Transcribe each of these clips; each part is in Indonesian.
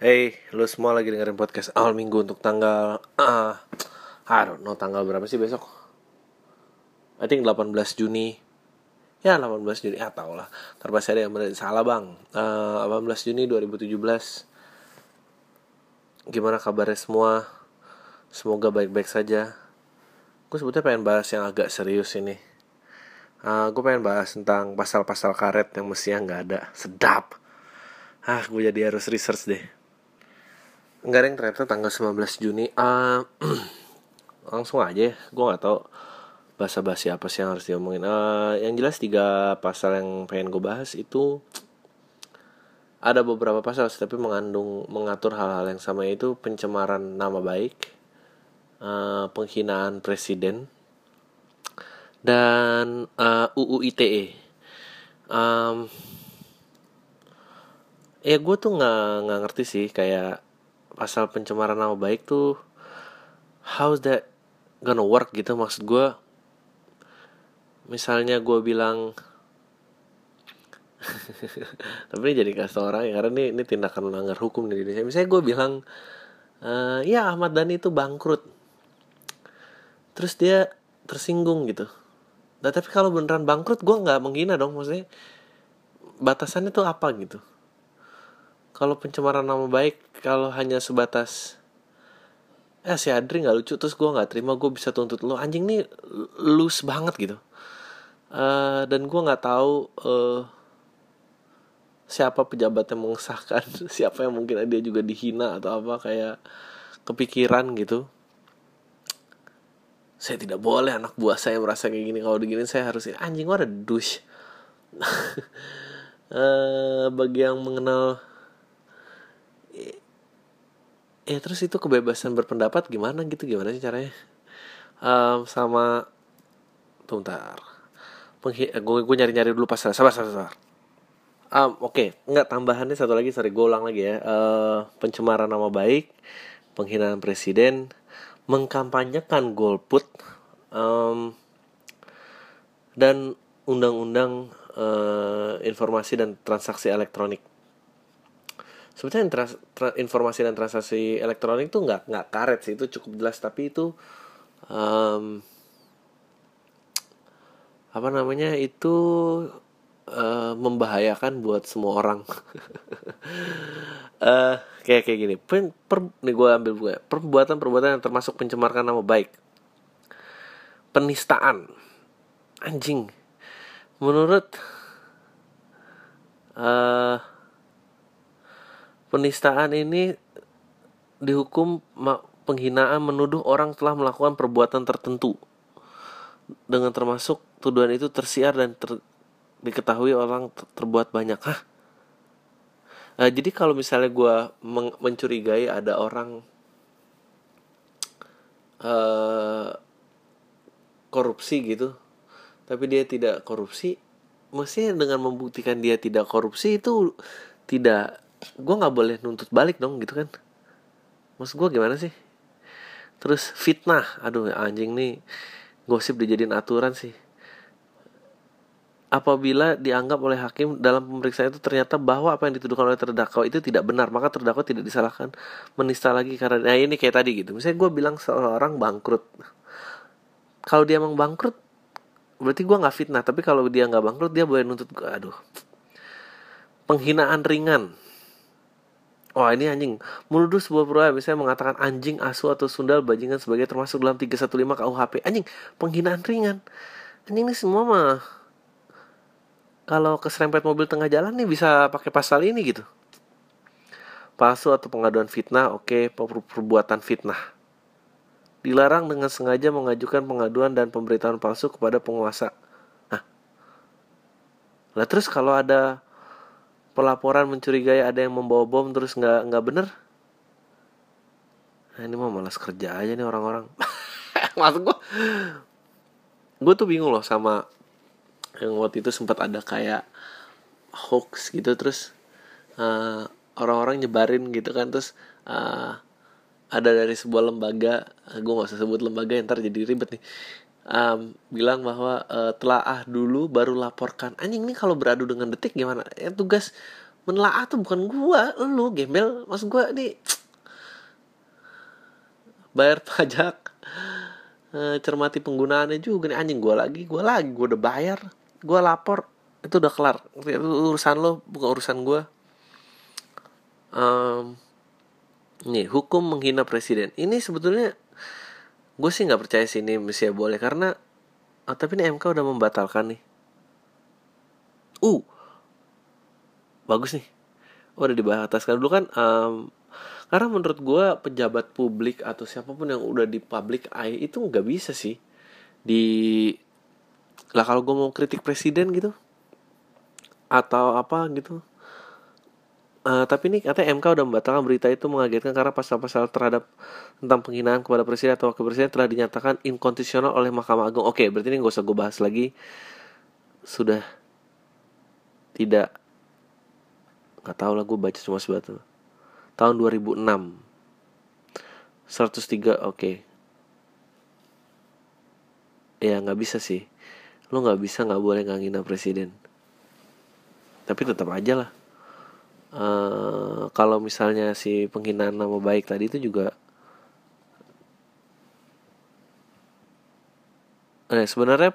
Hey, lu semua lagi dengerin podcast awal minggu untuk tanggal uh, I don't know tanggal berapa sih besok? I think 18 Juni. Ya 18 Juni, ah tau lah. Terpaksa ada yang salah bang. Uh, 18 Juni 2017 Gimana kabarnya semua? Semoga baik-baik saja. Gue sebetulnya pengen bahas yang agak serius ini. Uh, Gue pengen bahas tentang pasal-pasal karet yang mestinya nggak ada. Sedap. Ah, gue jadi harus research deh Enggak yang ternyata tanggal 19 Juni. Uh, Langsung aja Gue gak tau bahasa basi apa sih yang harus diomongin. Uh, Yang jelas tiga pasal yang pengen gue bahas itu Ada beberapa pasal Tapi mengandung Mengatur hal-hal yang sama itu Pencemaran nama baik uh, Penghinaan presiden Dan uh, UU ITE um, Ya gue tuh nggak ngerti sih kayak pasal pencemaran nama baik tuh how's that gonna work gitu maksud gue misalnya gue bilang tapi ini jadi kasih orang ya karena ini ini tindakan melanggar hukum di Indonesia. Misalnya gue bilang e, ya Ahmad Dhani itu bangkrut. Terus dia tersinggung gitu. Nah tapi kalau beneran bangkrut gue nggak menghina dong maksudnya batasannya tuh apa gitu kalau pencemaran nama baik kalau hanya sebatas eh si Adri nggak lucu terus gue nggak terima gue bisa tuntut lo anjing nih loose banget gitu. Uh, dan gue nggak tahu uh, siapa pejabat yang mengesahkan siapa yang mungkin dia juga dihina atau apa kayak kepikiran gitu. Saya tidak boleh anak buah saya merasa kayak gini kalau begini saya harus anjing gue ada douche. Uh, bagi yang mengenal ya terus itu kebebasan berpendapat gimana gitu? Gimana sih caranya? Um, sama tuh bentar. Gue gue nyari nyari dulu pasal sabar sabar sabar. Um, oke okay. nggak tambahannya satu lagi sorry gue ulang lagi ya. Uh, pencemaran nama baik penghinaan presiden mengkampanyekan golput um, dan undang-undang uh, informasi dan transaksi elektronik sebetulnya trans, tra, informasi dan transaksi elektronik itu nggak nggak karet sih itu cukup jelas. Tapi itu um, apa namanya itu uh, membahayakan buat semua orang. Uh, kayak kayak gini. Per, per nih gue ambil gue perbuatan perbuatan yang termasuk pencemarkan nama baik. Penistaan. Anjing. Menurut uh, Penistaan ini dihukum penghinaan menuduh orang telah melakukan perbuatan tertentu dengan termasuk tuduhan itu tersiar dan ter, diketahui orang ter, terbuat banyak. Hah? Nah, jadi kalau misalnya gue mencurigai ada orang uh, korupsi gitu, tapi dia tidak korupsi, mestinya dengan membuktikan dia tidak korupsi itu tidak gue nggak boleh nuntut balik dong gitu kan. Maksud gue gimana sih? Terus fitnah. Aduh anjing nih. Gosip dijadiin aturan sih. Apabila dianggap oleh hakim dalam pemeriksaan itu ternyata bahwa apa yang dituduhkan oleh terdakwa itu tidak benar maka terdakwa tidak disalahkan menista lagi karena nah ini kayak tadi gitu. Misalnya gue bilang seorang bangkrut. Kalau dia emang bangkrut berarti gue nggak fitnah. Tapi kalau dia nggak bangkrut dia boleh nuntut gue aduh. Penghinaan ringan Wah ini anjing. Menuduh sebuah perbuatan misalnya mengatakan anjing, asu, atau sundal, bajingan sebagai termasuk dalam 315 KUHP Anjing, penghinaan ringan. Anjing ini semua mah Kalau keserempet mobil tengah jalan nih bisa pakai pasal ini gitu. Palsu atau pengaduan fitnah, oke, okay, perbuatan fitnah. Dilarang dengan sengaja mengajukan pengaduan dan pemberitahuan palsu kepada penguasa. Nah Lah terus kalau ada pelaporan mencurigai ada yang membawa bom terus nggak nggak bener? Nah, ini mah malas kerja aja nih orang-orang. Maksud gue gue tuh bingung loh sama yang waktu itu sempat ada kayak hoax gitu terus uh, orang-orang nyebarin gitu kan terus uh, ada dari sebuah lembaga gue gak usah sebut lembaga ntar jadi ribet nih um, bilang bahwa uh, telah ah dulu baru laporkan. Anjing nih kalau beradu dengan detik gimana? Ya tugas menelaah tuh bukan gua lu gembel. Maksud gua nih bayar pajak e, cermati penggunaannya juga nih. Anjing gua lagi gua lagi gua udah bayar gua lapor. Itu udah kelar. Itu urusan lo bukan urusan gua. Um, nih hukum menghina presiden. Ini sebetulnya gue sih nggak percaya sih ini mesti boleh karena oh, tapi ini MK udah membatalkan nih. Uh bagus nih. Oh, udah dibataskan. Dulu kan um, karena menurut gue pejabat publik atau siapa pun yang udah di public eye itu nggak bisa sih di lah kalau gue mau kritik presiden gitu atau apa gitu Uh, tapi ini katanya MK udah membatalkan berita itu mengagetkan karena pasal-pasal terhadap tentang penghinaan kepada presiden atau wakil presiden telah dinyatakan inkonstitusional oleh Mahkamah Agung. Oke, berarti ini gak usah gue bahas lagi. Sudah tidak nggak tahu lah gue baca cuma sebatu. Tahun 2006 103 oke. Okay. Ya nggak bisa sih. Lo nggak bisa nggak boleh nganggina presiden. Tapi tetap aja lah uh, kalau misalnya si penghinaan nama baik tadi itu juga eh sebenarnya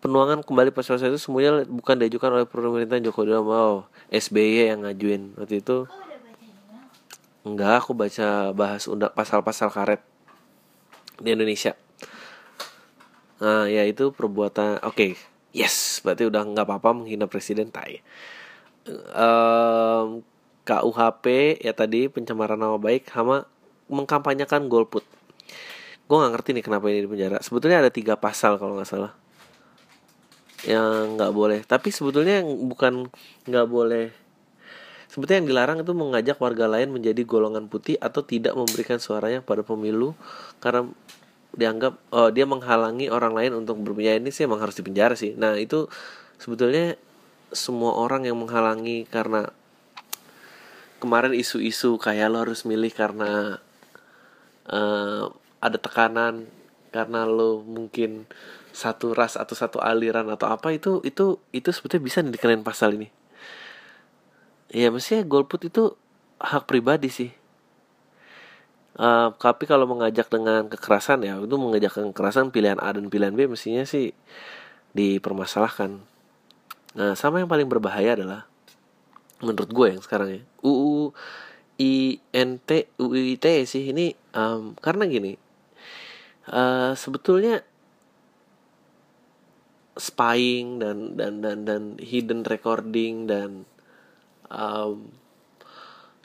penuangan kembali pasal itu semuanya bukan diajukan oleh pemerintah Joko Widodo mau SBY yang ngajuin. Waktu itu enggak aku baca bahas undang pasal-pasal karet di Indonesia. Nah ya itu perbuatan oke okay. yes berarti udah nggak apa-apa menghina presiden tai um, KUHP ya tadi pencemaran nama baik sama mengkampanyekan golput. Gue nggak ngerti nih kenapa ini di penjara. Sebetulnya ada tiga pasal kalau nggak salah yang nggak boleh. Tapi sebetulnya yang bukan nggak boleh. Sebetulnya yang dilarang itu mengajak warga lain menjadi golongan putih atau tidak memberikan suaranya pada pemilu karena dianggap oh, dia menghalangi orang lain untuk berpenjara ini sih emang harus dipenjara sih. Nah itu sebetulnya semua orang yang menghalangi karena kemarin isu-isu kayak lo harus milih karena uh, ada tekanan karena lo mungkin satu ras atau satu aliran atau apa itu itu itu sebetulnya bisa dikenain pasal ini. Ya mestinya golput itu hak pribadi sih. Uh, tapi kalau mengajak dengan kekerasan ya itu mengajak kekerasan pilihan A dan pilihan B mestinya sih dipermasalahkan Nah, sama yang paling berbahaya adalah menurut gue yang sekarang ya UU INT UIT sih. Ini um, karena gini uh, sebetulnya spying dan dan dan dan hidden recording dan um,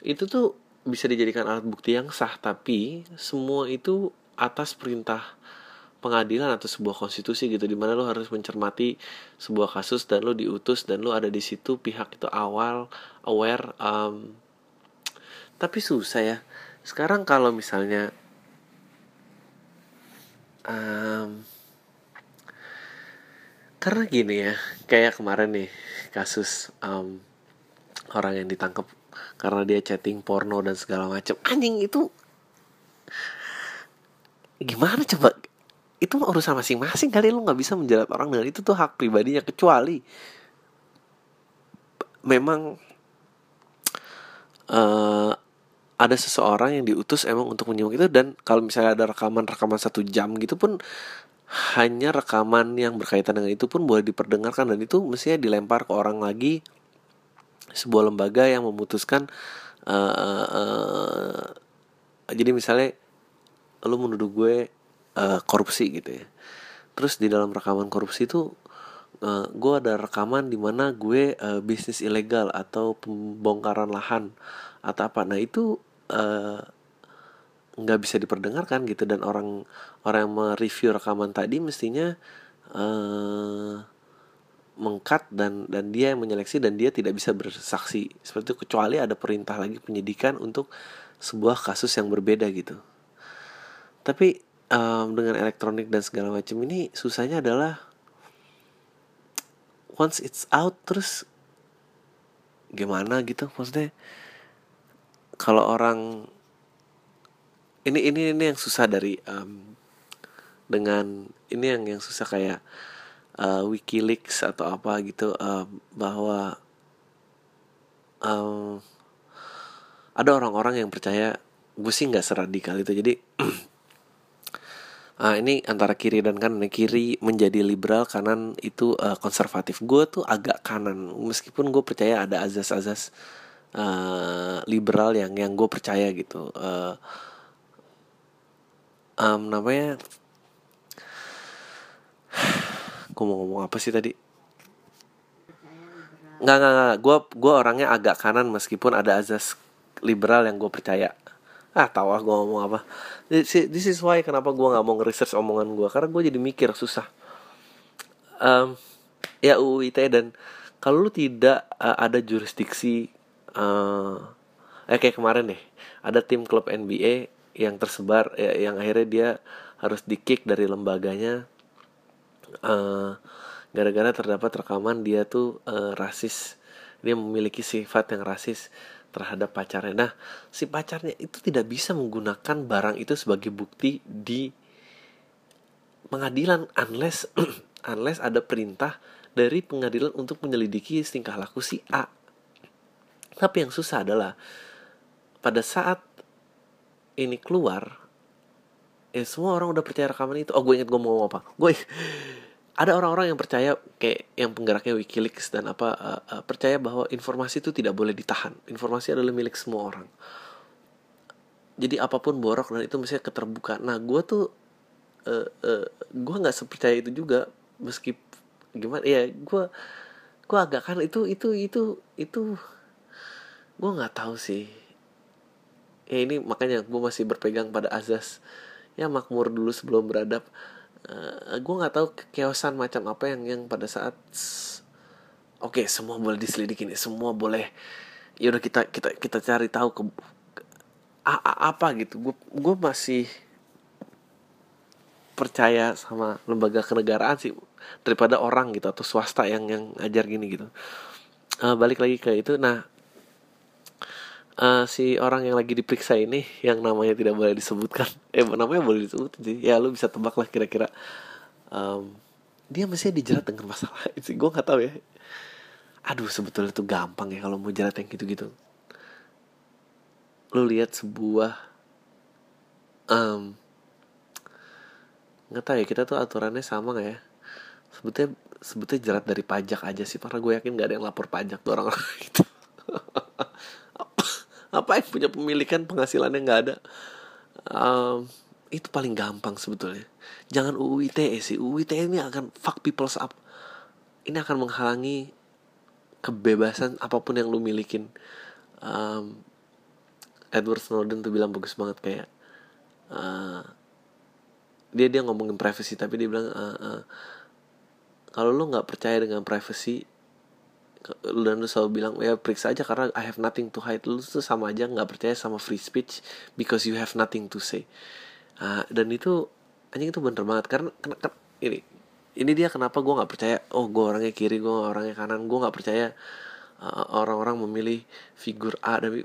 itu tuh bisa dijadikan alat bukti yang sah. Tapi semua itu atas perintah pengadilan atau sebuah konstitusi gitu di mana lo harus mencermati sebuah kasus dan lo diutus dan lo ada di situ pihak itu awal aware um, tapi susah ya. Sekarang kalau misalnya um, karena gini ya kayak kemarin nih kasus um, orang yang ditangkap karena dia chatting porno dan segala macam anjing itu gimana coba itu urusan masing-masing kali lu nggak bisa menjelat orang dengan itu tuh hak pribadinya kecuali memang uh, ada seseorang yang diutus emang untuk menyimak itu dan kalau misalnya ada rekaman rekaman satu jam gitu pun hanya rekaman yang berkaitan dengan itu pun boleh diperdengarkan dan itu mestinya dilempar ke orang lagi sebuah lembaga yang memutuskan uh, uh, uh, jadi misalnya lu menuduh gue uh, korupsi gitu ya. Terus di dalam rekaman korupsi itu uh, eh, gue ada rekaman di mana gue uh, bisnis ilegal atau pembongkaran lahan atau apa. Nah itu nggak uh, bisa diperdengarkan gitu dan orang orang yang mereview rekaman tadi mestinya uh, mengkat dan dan dia yang menyeleksi dan dia tidak bisa bersaksi. Seperti itu kecuali ada perintah lagi penyidikan untuk sebuah kasus yang berbeda gitu. Tapi um, dengan elektronik dan segala macam ini susahnya adalah once it's out terus gimana gitu maksudnya kalau orang ini ini ini yang susah dari um, dengan ini yang yang susah kayak uh, WikiLeaks atau apa gitu uh, bahwa um, ada orang-orang yang percaya gue sih nggak seradikal itu. Jadi uh, ini antara kiri dan kanan. Kiri menjadi liberal kanan itu uh, konservatif. Gue tuh agak kanan. Meskipun gue percaya ada azas-azas uh, liberal yang yang gue percaya gitu. Uh, um, namanya gue mau ngomong apa sih tadi? Nggak nggak nggak. Gue gue orangnya agak kanan meskipun ada azas liberal yang gue percaya ah tahu ah gue ngomong apa. This is why kenapa gue nggak mau nge-research omongan gue karena gue jadi mikir susah. Um, ya UU ITE dan kalau lu tidak uh, ada jurisdiksi uh, eh kayak kemarin deh ada tim klub NBA yang tersebar ya, yang akhirnya dia harus di kick dari lembaganya. Uh, gara-gara terdapat rekaman dia tuh uh, rasis. Dia memiliki sifat yang rasis terhadap pacarnya. Nah, si pacarnya itu tidak bisa menggunakan barang itu sebagai bukti di pengadilan unless unless ada perintah dari pengadilan untuk menyelidiki tingkah laku si A. Tapi yang susah adalah pada saat ini keluar, ya semua orang udah percaya rekaman itu. Oh, gue inget gue mau ngomong apa. Gue ada orang-orang yang percaya kayak yang penggeraknya WikiLeaks dan apa uh, uh, percaya bahwa informasi itu tidak boleh ditahan. Informasi adalah milik semua orang. Jadi apa pun borok dan itu mestinya keterbukaan. Nah, gue tuh uh, uh, gue nggak sepercaya itu juga meski gimana ya gue gue agak kan itu itu itu itu gue nggak tahu sih ya ini makanya gue masih berpegang pada azas ya makmur dulu sebelum beradab uh, eh, gue nggak tahu keosan macam apa yang yang pada saat oke okay, semua boleh diselidiki nih semua boleh ya udah kita kita kita cari tahu ke, ke a, apa gitu. Gue gue masih percaya sama lembaga kenegaraan sih daripada orang gitu atau swasta yang yang ngajar gini gitu. Uh, balik lagi ke itu. Nah uh, si orang yang lagi diperiksa ini yang namanya tidak boleh disebutkan. Eh namanya boleh disebut sih. Ya lu bisa tebak lah kira-kira. Um, dia mestinya dijerat dengan masalah. Itu gue nggak tahu ya. Aduh sebetulnya itu gampang ya kalau mau jerat yang gitu-gitu. Lu lihat sebuah um, nggak tahu ya kita tuh aturannya sama nggak ya? Sebetulnya sebetulnya jerat dari pajak aja sih. Karena gue yakin gak ada yang lapor pajak tuh orang-orang itu apa punya pemilikan penghasilannya nggak ada? Um, itu paling gampang sebetulnya. Jangan UU ITE sih. UU ITE ini akan fuck people's up. Ini akan menghalangi kebebasan apa pun yang lu milikin. Um, Edward Snowden tuh bilang bagus banget kayak uh, dia dia ngomongin privacy tapi dia bilang uh, uh, kalau lu nggak percaya dengan privacy dan lu selalu bilang ya periksa aja karena I have nothing to hide. Lu tuh sama aja nggak percaya sama free speech because you have nothing to say. Uh, dan itu anjing itu bener banget. Karena, karena, karena ini ini dia kenapa gue nggak percaya oh gue orangnya kiri gue orangnya kanan. Gue nggak percaya uh, orang-orang memilih figur A dan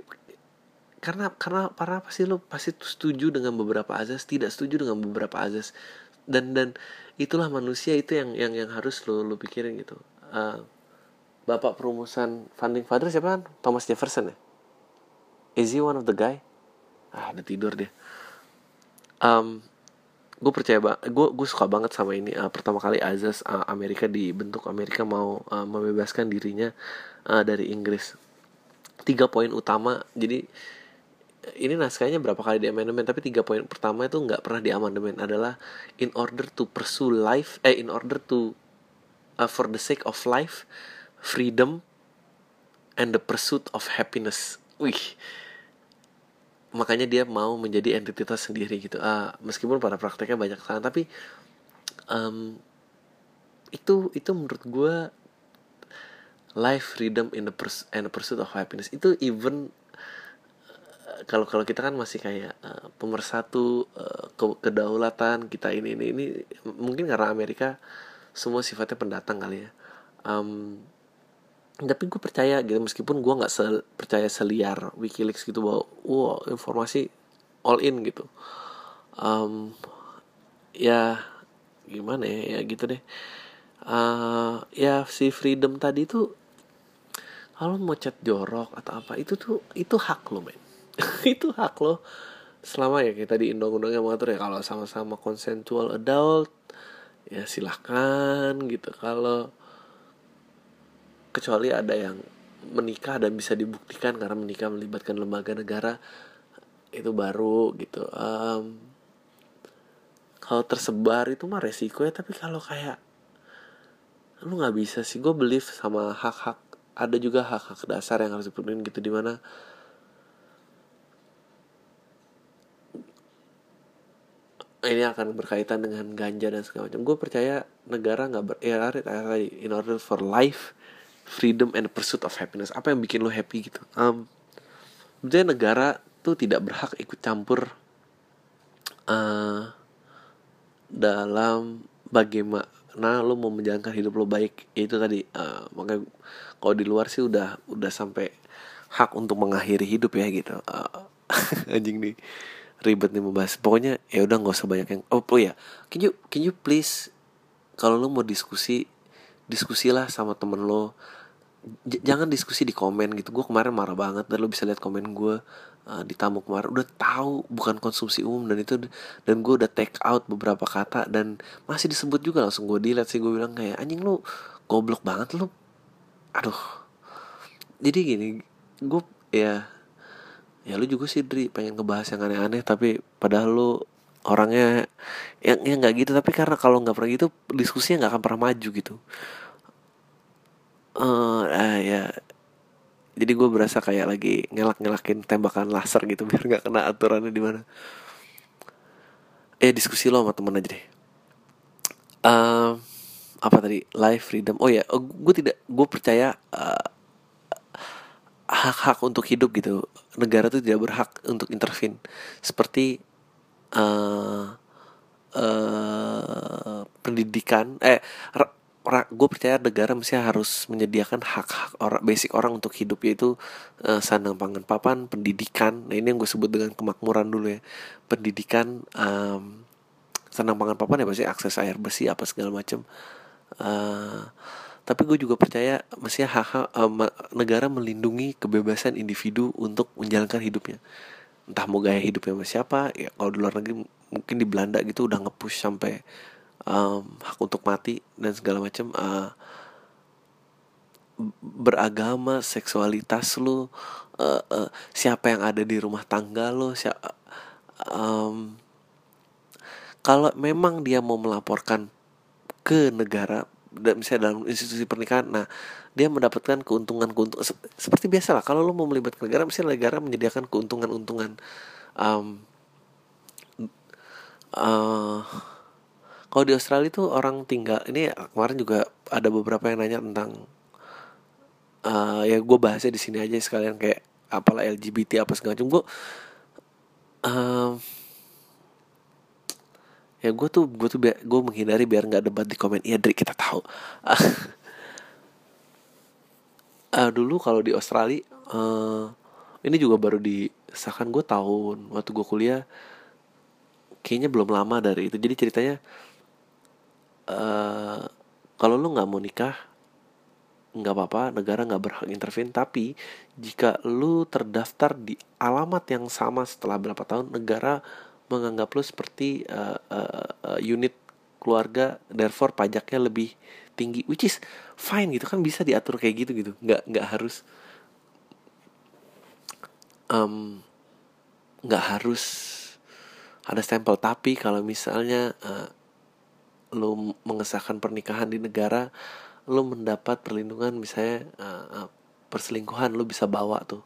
karena karena para apa sih lo pasti setuju dengan beberapa azas tidak setuju dengan beberapa azas. Dan dan itulah manusia itu yang yang yang harus lo lo pikirin gitu. Uh, bapak perumusan funding father siapa kan? Thomas Jefferson ya? Is he one of the guy? Ah ada tidur dia. Um, gue percaya banget gue suka banget sama ini uh, pertama kali azas uh, Amerika dibentuk Amerika mau uh, membebaskan dirinya uh, dari Inggris. Tiga poin utama jadi ini naskahnya berapa kali di amandemen tapi tiga poin pertama itu nggak pernah di amandemen adalah in order to pursue life eh in order to uh, for the sake of life freedom and the pursuit of happiness. Wih, makanya dia mau menjadi entitas sendiri gitu. Uh, meskipun pada prakteknya banyak kesalahan, tapi um, itu itu menurut gue life freedom in the and the pursuit of happiness itu even uh, kalau kalau kita kan masih kayak uh, pemersatu uh, ke kedaulatan kita ini ini ini mungkin karena Amerika semua sifatnya pendatang kali ya um, tapi gue percaya gitu meskipun gue nggak se percaya seliar WikiLeaks gitu bahwa wow informasi all in gitu. Um, ya gimana ya ya gitu deh. Uh, ya si freedom tadi tuh kalau mau chat jorok atau apa itu tuh itu hak lo men. Itu hak lo. Selama ya kita di undang-undangnya mengatur ya kalau sama-sama consensual adult ya silahkan gitu. Kalau kecuali ada yang menikah dan bisa dibuktikan karena menikah melibatkan lembaga negara itu baru gitu um, kalau tersebar itu mah resiko ya tapi kalau kayak lu nggak bisa sih gue believe sama hak-hak ada juga hak-hak dasar yang harus dipenuhi gitu di mana ini akan berkaitan dengan ganja dan segala macam. Gue percaya negara nggak ber ya in order for life, freedom and pursuit of happiness. Apa yang bikin lo happy gitu? Um, negara tuh tidak berhak ikut campur uh, dalam bagaimana lo mau menjalankan hidup lo baik. Itu tadi uh, makanya kalau di luar sih udah udah sampai hak untuk mengakhiri hidup ya gitu. Uh, anjing nih ribet nih membahas pokoknya ya udah nggak usah banyak yang oh, oh ya can you can you please kalau lo mau diskusi diskusilah sama temen lo. J jangan diskusi di komen gitu. Gue kemarin marah banget dan lo bisa lihat komen gue uh, di tamu kemarin. Udah tahu bukan konsumsi umum dan itu dan gue udah take out beberapa kata dan masih disebut juga langsung gue dilihat sih. Gue bilang kayak anjing lo goblok banget lo aduh. Jadi gini gue ya ya lu juga sih Dri pengen ngebahas yang aneh-aneh tapi padahal lu orangnya yang yang nggak gitu. Tapi karena kalau nggak pernah gitu diskusinya nggak akan pernah maju gitu uh, uh, ya. Jadi gue berasa kayak lagi ngelak-ngelakin tembakan laser gitu biar nggak kena aturannya di mana. Eh diskusi lo sama temen aja deh. Uh, apa tadi? Life freedom. Oh ya oh, gue tidak gue percaya uh, hak-hak untuk hidup gitu. Negara tuh tidak berhak untuk intervene. Seperti uh, uh, pendidikan eh gue percaya negara mesti harus menyediakan hak-hak orang basic orang untuk hidup yaitu uh, sandang pangan papan pendidikan. Nah ini yang gue sebut dengan kemakmuran dulu ya. Pendidikan um, sandang pangan papan ya pasti akses air bersih apa segala macam uh, tapi gue juga percaya mestinya hak, hak uh, negara melindungi kebebasan individu untuk menjalankan hidupnya. Entah mau gaya hidupnya sama siapa ya kalau di luar negeri mungkin di Belanda gitu udah ngepush sampai um, hak untuk mati dan segala macam uh, beragama seksualitas lo uh, uh, siapa yang ada di rumah tangga lo siapa um, kalau memang dia mau melaporkan ke negara misalnya dalam institusi pernikahan nah dia mendapatkan keuntungan keuntungan seperti biasa lah kalau lo mau melibatkan negara misalnya negara menyediakan keuntungan-untungan um, uh, kalau di Australia itu orang tinggal ini kemarin juga ada beberapa yang nanya tentang uh, ya gue bahasnya di sini aja sekalian kayak apalah LGBT apa segala macam. Gue uh, ya gue tuh gue tuh gue menghindari biar nggak debat di komen. Iya Dri kita tahu. Uh, dulu kalau di Australia uh, ini juga baru disahkan gue tahun waktu gue kuliah kayaknya belum lama dari itu. Jadi ceritanya uh, kalau lu nggak mau nikah nggak apa-apa negara nggak berhak intervene. Tapi jika lu terdaftar di alamat yang sama setelah berapa tahun negara menganggap lo seperti uh, uh, uh, unit keluarga therefore pajaknya lebih tinggi. Which is fine gitu kan bisa diatur kayak gitu gitu. Nggak nggak harus um, nggak harus ada stempel. Tapi kalau misalnya uh, lo mengesahkan pernikahan di negara lo mendapat perlindungan misalnya uh, uh, perselingkuhan lo bisa bawa tuh.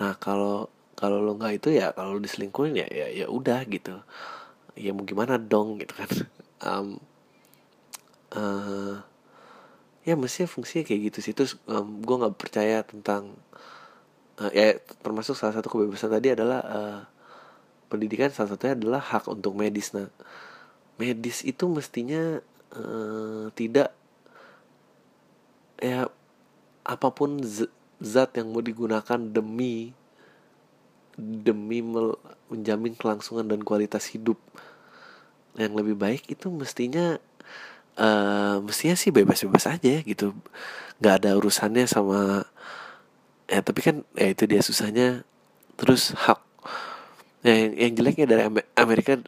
Nah kalau kalau lo nggak itu ya kalau diselingkuhin ya ya ya udah gitu. Ya mau gimana dong gitu kan. Um, uh, ya mestinya fungsinya kayak gitu sih. Terus um, gue nggak percaya tentang uh, ya termasuk salah satu kebebasan tadi adalah uh, pendidikan salah satunya adalah hak untuk medis nah medis itu mestinya uh, tidak ya apa pun zat yang mau digunakan demi demi menjamin kelangsungan dan kualitas hidup yang lebih baik itu mestinya uh, mestinya sih bebas-bebas aja gitu. Nggak ada urusannya sama ya tapi kan ya itu dia susahnya. Terus hak ya, yang, yang jeleknya dari Amerika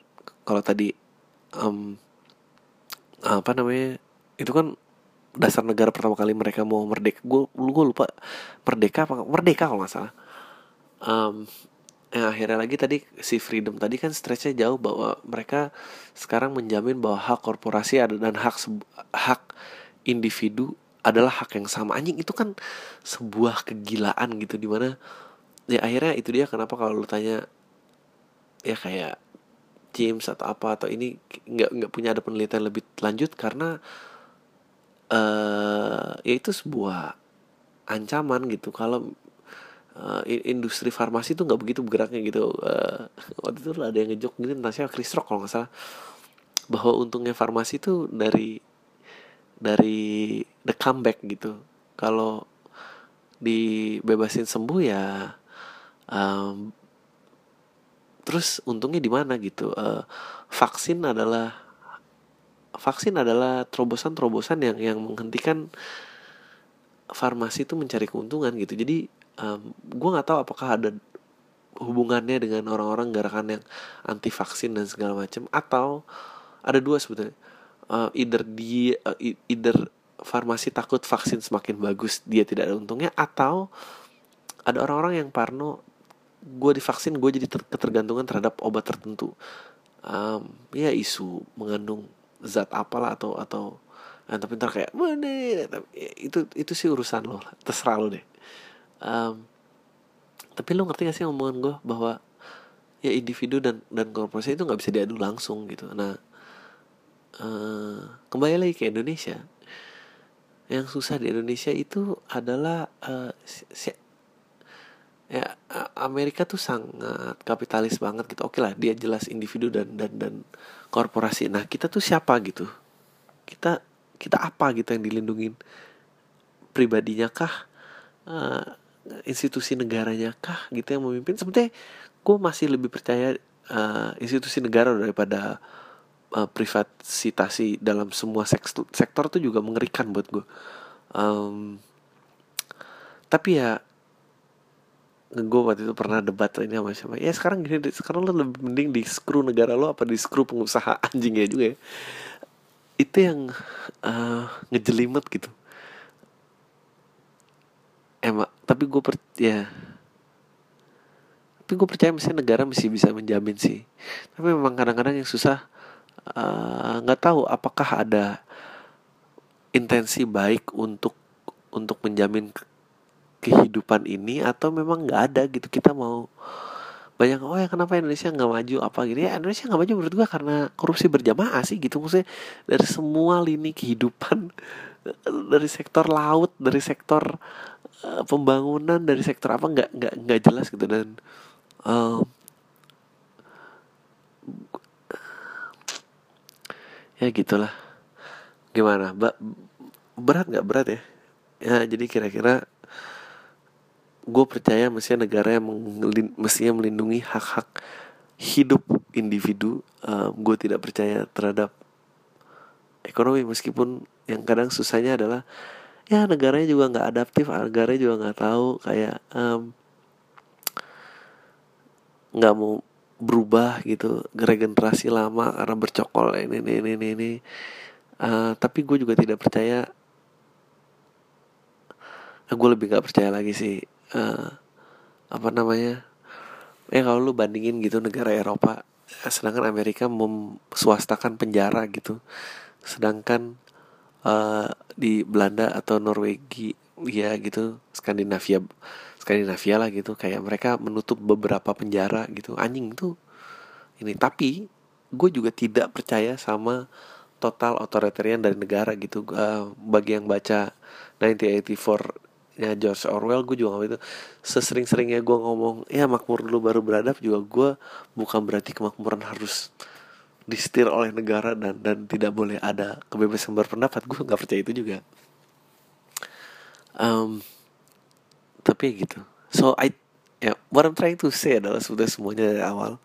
kalau tadi um, apa namanya itu kan dasar negara pertama kali mereka mau merdeka. Gue gue lupa merdeka apa merdeka kalau nggak salah. Um, yang akhirnya lagi tadi si freedom tadi kan stretchnya jauh bahwa mereka sekarang menjamin bahwa hak korporasi ada dan hak hak individu adalah hak yang sama. Anjing itu kan sebuah kegilaan gitu di mana ya akhirnya itu dia kenapa kalau lu tanya ya kayak James atau apa atau ini nggak nggak punya ada penelitian lebih lanjut karena uh, ya itu sebuah ancaman gitu. Kalau uh, industri farmasi itu nggak begitu bergeraknya gitu. Uh, waktu itu ada yang ngejok gini Nasya Chris Rock kalau nggak salah. Bahwa untungnya farmasi itu dari dari the comeback gitu. Kalau dibebasin sembuh ya um, terus untungnya di mana gitu? Uh, vaksin adalah vaksin adalah terobosan-terobosan yang yang menghentikan farmasi itu mencari keuntungan gitu. Jadi um, gue nggak tahu apakah ada hubungannya dengan orang-orang gerakan yang anti vaksin dan segala macam atau ada dua sebetulnya. Uh, either di uh, either farmasi takut vaksin semakin bagus dia tidak ada untungnya atau ada orang-orang yang parno gue divaksin gue jadi ter ketergantungan terhadap obat tertentu. Um, ya isu mengandung zat apalah atau atau nah, tapi ntar kayak mana ya, itu itu sih urusan lo terserah lo deh. Um, tapi lo ngerti gak sih omongan gue bahwa ya individu dan dan korporasi itu nggak bisa diadu langsung gitu. Nah uh, kembali lagi ke Indonesia. Yang susah di Indonesia itu adalah uh, si, ya Amerika tuh sangat kapitalis banget gitu. Oke lah dia jelas individu dan dan dan korporasi. Nah kita tuh siapa gitu? Kita kita apa gitu yang dilindungin? Pribadinya kah? Uh, institusi negaranya kah gitu yang memimpin? Sebetulnya gue masih lebih percaya uh, institusi negara daripada uh, privatisasi dalam semua sektor, sektor tuh juga mengerikan buat gue um, tapi ya gue waktu itu pernah debat ini sama siapa. Ya sekarang gini sekarang lo lebih mending di skru negara lo apa di skru pengusaha anjingnya juga ya. Itu yang uh, ngejelimet gitu. Emang tapi gue per ya. Tapi gue percaya mesin negara mesti bisa menjamin sih. Tapi memang kadang-kadang yang susah Eh, nggak uh, tahu apakah ada intensi baik untuk untuk menjamin kehidupan ini atau memang nggak ada gitu? Kita mau banyak oh ya kenapa Indonesia nggak maju? Apa gitu? Ya Indonesia nggak maju menurut gua karena korupsi berjamaah sih gitu. Maksudnya dari semua lini kehidupan dari sektor laut dari sektor uh, pembangunan dari sektor apa nggak nggak nggak jelas gitu. Dan uh, ya gitulah. Gimana? Mbak berat nggak? Berat ya? Ya jadi kira-kira gue percaya mestinya negara yang mestinya melindungi hak-hak hidup individu um, gue tidak percaya terhadap ekonomi meskipun yang kadang susahnya adalah ya negaranya juga nggak adaptif negaranya juga nggak tahu kayak nggak um, mau berubah gitu regenerasi lama karena bercokol ini ini ini ini, ini. Uh, tapi gue juga tidak percaya uh, gue lebih gak percaya lagi sih uh, apa namanya? Ya kalau lu bandingin gitu negara Eropa sedangkan Amerika memswastakan penjara gitu. Sedangkan uh, di Belanda atau Norwegia ya gitu Skandinavia Skandinavia lah gitu kayak mereka menutup beberapa penjara gitu. Anjing tuh ini tapi gue juga tidak percaya sama total otoritarian dari negara gitu. Uh, bagi yang baca 1984 nya George Orwell gue juga itu. Sesering-seringnya gue ngomong ya makmur dulu baru beradab juga gue bukan berarti kemakmuran harus disetir oleh negara dan dan tidak boleh ada kebebasan berpendapat. Gue nggak percaya itu juga. Um, tapi gitu. So I ya what I'm trying to say adalah sudah semuanya dari awal.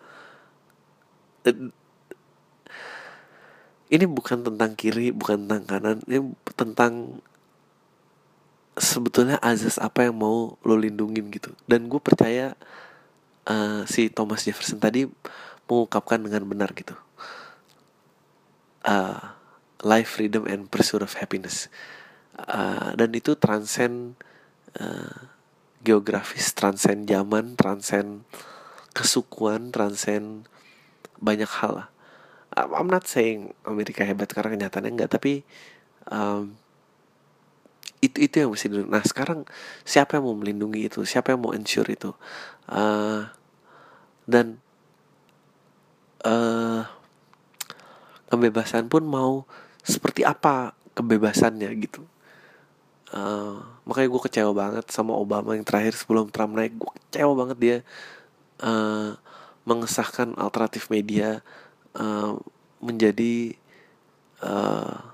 Ini bukan tentang kiri bukan tentang kanan ini tentang sebetulnya azas apa yang mau lo lindungin gitu. Dan gue percaya uh, si Thomas Jefferson tadi mengungkapkan dengan benar gitu. Uh, life freedom and pursuit of happiness. Uh, dan itu transcend uh, geografis transcend zaman transcend kesukuan transcend banyak hal lah. I'm not saying Amerika hebat karena kenyataannya enggak tapi um, itu itu yang mesti dulu. Nah sekarang siapa yang mau melindungi itu? Siapa yang mau ensure itu? Uh, dan uh, kebebasan pun mau seperti apa kebebasannya gitu. Uh, makanya gue kecewa banget sama Obama yang terakhir sebelum Trump naik. Gue kecewa banget dia uh, mengesahkan alternatif media uh, menjadi uh,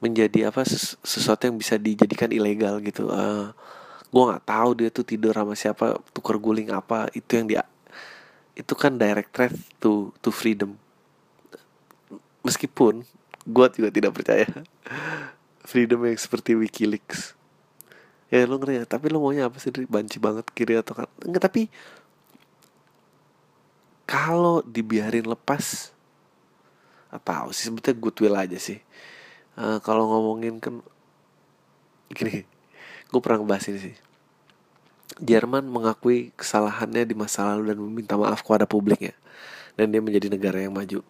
menjadi apa sesuatu yang bisa dijadikan ilegal gitu. Uh, eh, gue nggak tahu dia tuh tidur sama siapa tukar guling apa itu yang dia itu kan direct threat to to freedom. Meskipun gue juga tidak percaya. Freedom yang seperti WikiLeaks. Ya lo ngerti ya tapi lo maunya apa sih banci banget kiri atau kan enggak tapi kalau dibiarin lepas atau sih sebetulnya goodwill aja sih uh, kalau ngomongin kan gini gue pernah ngebahas ini sih. Jerman mengakui kesalahannya di masa lalu dan meminta maaf kepada publiknya. Dan dia menjadi negara yang maju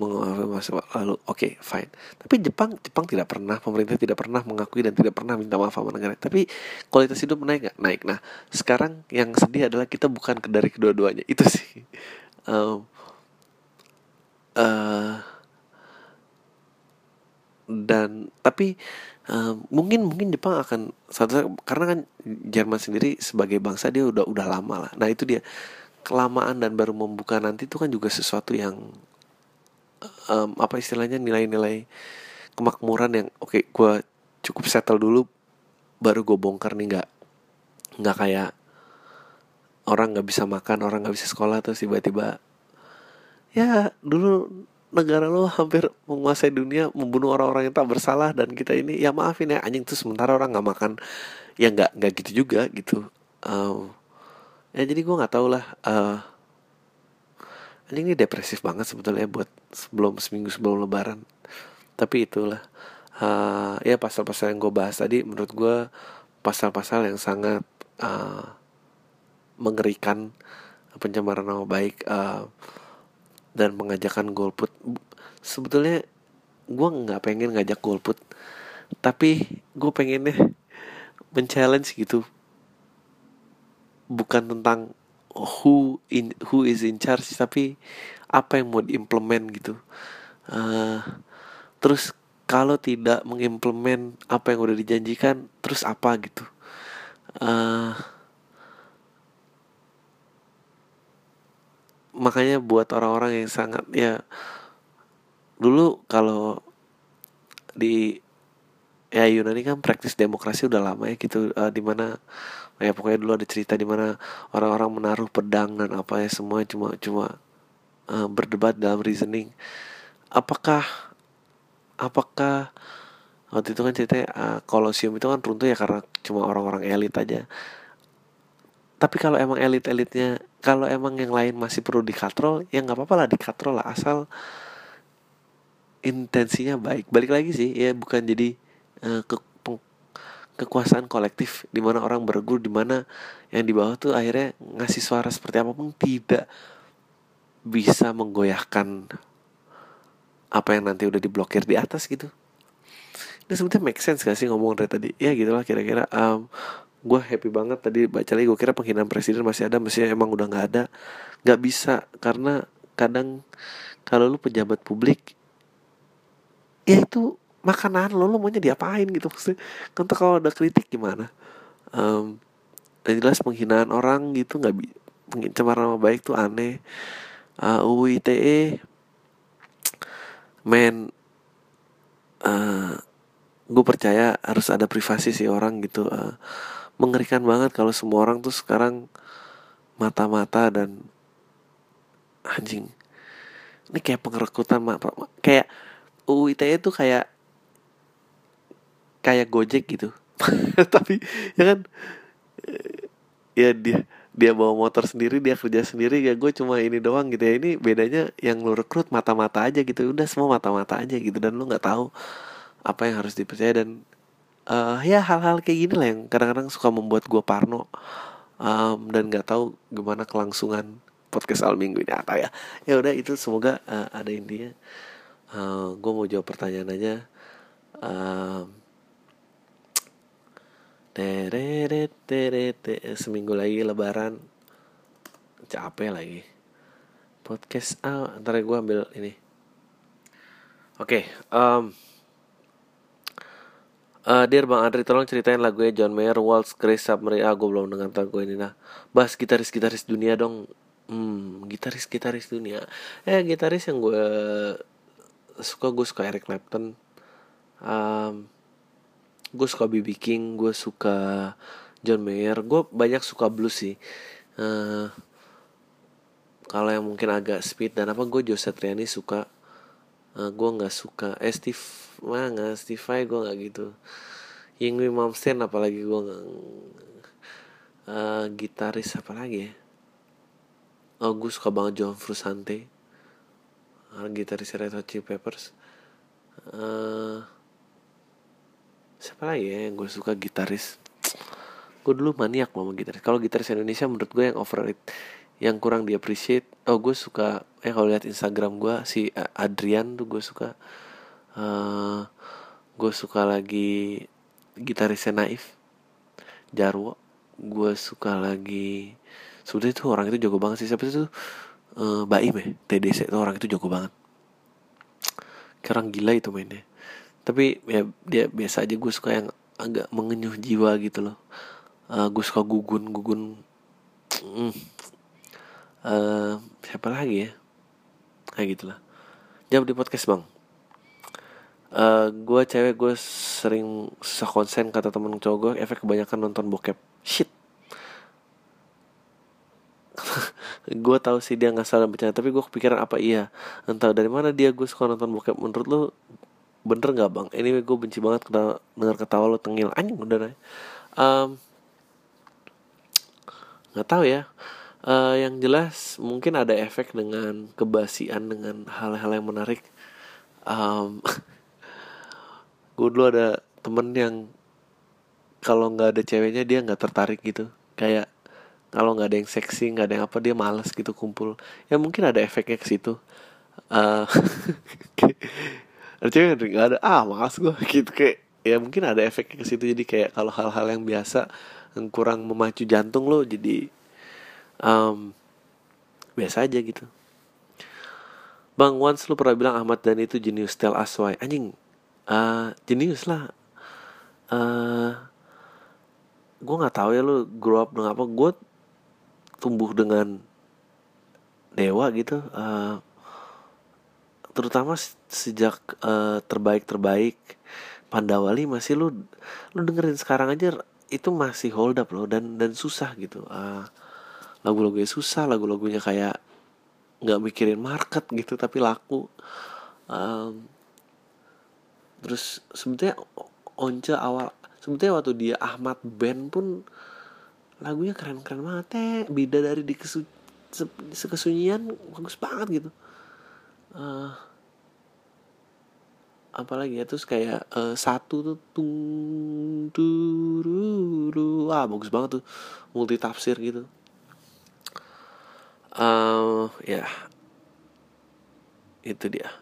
mengakui masa lalu. Oke okay, fine. Tapi Jepang Jepang tidak pernah pemerintah tidak pernah mengakui dan tidak pernah minta maaf sama negara. Tapi kualitas hidup naik nggak? Naik. Nah sekarang yang sedih adalah kita bukan dari kedua-duanya. Itu sih. Um, uh, dan tapi uh, mungkin mungkin Jepang akan satu karena kan Jerman sendiri sebagai bangsa dia udah udah lama lah. Nah itu dia. Kelamaan dan baru membuka nanti itu kan juga sesuatu yang um, apa istilahnya nilai-nilai kemakmuran yang oke okay, gue cukup settle dulu baru gue bongkar nih nggak nggak kayak orang nggak bisa makan orang nggak bisa sekolah terus tiba-tiba ya dulu negara lo hampir menguasai dunia membunuh orang-orang yang tak bersalah dan kita ini ya maafin ya anjing tuh sementara orang nggak makan. Ya nggak nggak gitu juga gitu. Um, ya jadi gue nggak tahu lah uh, anjing ini depresif banget sebetulnya buat sebelum seminggu sebelum lebaran. Tapi itulah uh, ya pasal-pasal yang gue bahas tadi menurut gue pasal-pasal yang sangat uh, mengerikan pencemaran nama baik uh, dan mengajakkan golput sebetulnya gue nggak pengen ngajak golput tapi gue pengennya men-challenge gitu. Bukan tentang who in who is in charge tapi apa yang mau diimplement gitu. Uh, terus kalau tidak mengimplement apa yang udah dijanjikan terus apa gitu? Uh, makanya buat orang-orang yang sangat ya dulu kalau di ya Yunani kan praktis demokrasi udah lama ya gitu uh, di mana ya pokoknya dulu ada cerita di mana orang-orang menaruh pedang dan apa ya semua cuma cuma uh, berdebat dalam reasoning. Apakah apakah waktu itu kan ceritanya uh, kolosium itu kan runtuh ya karena cuma orang-orang elit aja. Tapi kalau emang elit-elitnya kalau emang yang lain masih perlu dikatrol ya nggak apa-apa lah dikatrol lah asal intensinya baik. Balik lagi sih ya bukan jadi uh, ke kekuasaan kolektif di mana orang bergur di mana yang di bawah tuh akhirnya ngasih suara seperti apa pun tidak bisa menggoyahkan apa yang nanti udah diblokir di atas gitu. Ini sebetulnya make sense gak sih ngomong dari tadi? Ya gitulah kira-kira um, gue happy banget tadi baca lagi gue kira penghinaan presiden masih ada mestinya emang udah nggak ada. Nggak bisa karena kadang kalau lu pejabat publik ya itu makanan lo lo maunya diapain gitu maksudnya. Kan kalau ada kritik gimana? Um, dan jelas penghinaan orang gitu nggak bi pencemaran nama baik tuh aneh. Uh, UU ITE men uh, gue percaya harus ada privasi sih orang gitu uh, mengerikan banget kalau semua orang tuh sekarang mata-mata dan anjing ini kayak pengerekrutan kayak UU ITE tuh kayak kayak Gojek gitu. Tapi ya kan eh, ya dia dia bawa motor sendiri dia kerja sendiri ya gue cuma ini doang gitu ya. Ini bedanya yang lu rekrut mata-mata aja gitu. Udah semua mata-mata aja gitu dan lu nggak tahu apa yang harus dipercaya dan uh, ya hal-hal kayak gini lah yang kadang-kadang suka membuat gue parno. Um, dan nggak tahu gimana kelangsungan podcast al minggu ini apa ya. Ya udah itu semoga uh, ada intinya. Uh, gue mau jawab pertanyaan aja. Um, seminggu lagi lebaran capek lagi podcast ah ntar gue ambil ini. Oke okay, um, uh, Dear Bang Andri tolong ceritain lagunya John Mayer Waltz Chris Submarine. Ah gue belum dengar lagu ini nah. Bas gitaris-gitaris dunia dong. Hmm, gitaris-gitaris dunia. Eh gitaris yang gue suka gue suka Eric Clapton. Um, gue suka BB King gue suka John Mayer. Gue banyak suka blues sih. Uh, kalau yang mungkin agak speed dan apa gue Joe Satriani suka. Uh, gue nggak suka. Eh Steve mah nggak Steve Vai gue nggak gitu. Yingwi Malmsteen apalagi gue nggak uh, gitaris apa lagi ya? Oh gue suka banget John Frusciante. Uh, gitaris Red Hot Chili Peppers. Uh, siapa lagi ya yang gue suka? Gitaris. Gue dulu maniak sama gitaris. Kalau gitaris Indonesia menurut gue yang overrated yang kurang di appreciate oh gue suka eh kalau lihat Instagram gue si Adrian tuh gue suka uh, gue suka lagi gitarisnya Naif Jarwo. Gue suka lagi sebetulnya tuh orang itu jago banget sih. Siapa itu uh, Baim ya TDC itu orang itu jago banget. Orang gila itu mainnya. Tapi ya dia biasa aja gue suka yang agak mengenyuh jiwa gitu loh. Uh, gue suka gugun gugun. Mm. uh, siapa lagi ya? Kayak gitulah. Jawab di podcast bang uh, gue cewek gue sering susah konsen kata temen cowok gue efek kebanyakan nonton bokep. Shit. Gue tahu sih dia nggak salah bercanda tapi gue kepikiran apa iya. Entah dari mana dia gue suka nonton bokep. Menurut lo bener nggak bang? Anyway gue benci banget kena dengar ketawa lo tengil. Anjing udah nih um, nggak tahu ya. Uh, yang jelas mungkin ada efek dengan kebasian dengan hal-hal yang menarik. Um, gue dulu ada temen yang kalau nggak ada ceweknya dia nggak tertarik gitu. Kayak kalau nggak ada yang seksi nggak ada yang apa dia malas gitu kumpul. Ya mungkin ada efeknya ke situ. Uh, ada cewek nggak ada ah malas gue gitu. Kayak ya mungkin ada efeknya ke situ. Jadi kayak kalau hal-hal yang biasa yang kurang memacu jantung lo jadi um, biasa aja gitu. Bang once lu pernah bilang Ahmad dan itu jenius tell us why. Anjing uh, Jenius lah. Uh, Gue gak tahu ya lu grow up dengan apa. Gue tumbuh dengan Dewa gitu. Uh, terutama sejak uh, terbaik terbaik Pandawali masih lu lu dengerin sekarang aja itu masih hold up loh dan dan susah gitu. Uh, lagu-lagunya susah lagu-lagunya kayak nggak mikirin market gitu tapi laku. Um, terus sebetulnya Once awal sebetulnya waktu dia Ahmad Band pun lagunya keren-keren banget. Teh beda dari di kesu kesunyian bagus banget gitu. Uh, apalagi ya terus kayak uh, satu tuh tung duru wah bagus banget tuh multi tafsir gitu. Uh, ya. Itu dia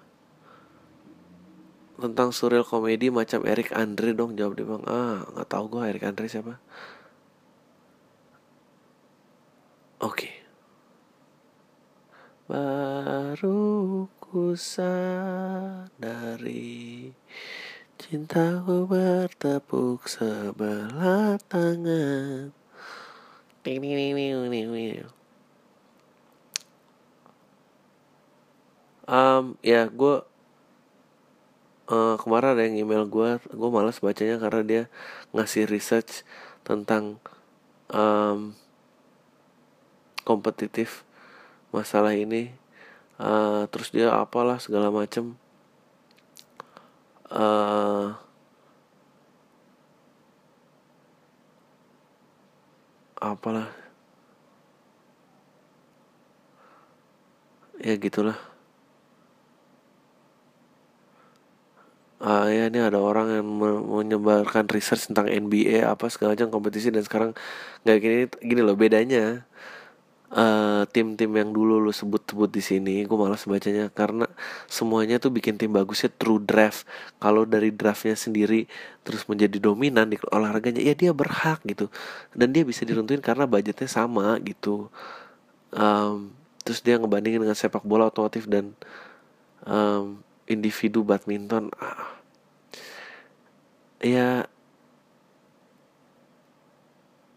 tentang surreal komedi macam Eric Andre dong jawab dia bang ah nggak tahu gue Eric Andre siapa. Oke. Okay. Baru ku sadari Cintaku bertepuk sebelah tangan. Um, ya gue uh, kemarin ada yang email gue gue malas bacanya karena dia ngasih research tentang um, kompetitif masalah ini. Uh, terus dia apalah segala macem. Uh, apalah. Ya gitulah uh, ya ini ada orang yang menyebarkan research tentang NBA apa segala macam kompetisi dan sekarang nggak gini gini loh bedanya. Tim tim-tim yang dulu lo sebut-sebut di sini gue malas bacanya karena semuanya tuh bikin tim bagusnya true draft. Kalau dari draftnya sendiri terus menjadi dominan di olahraganya ya dia berhak gitu. Dan dia bisa diruntuhin karena budgetnya sama gitu. Um, terus dia ngebandingin dengan sepak bola otomotif dan um, individu badminton ah, ya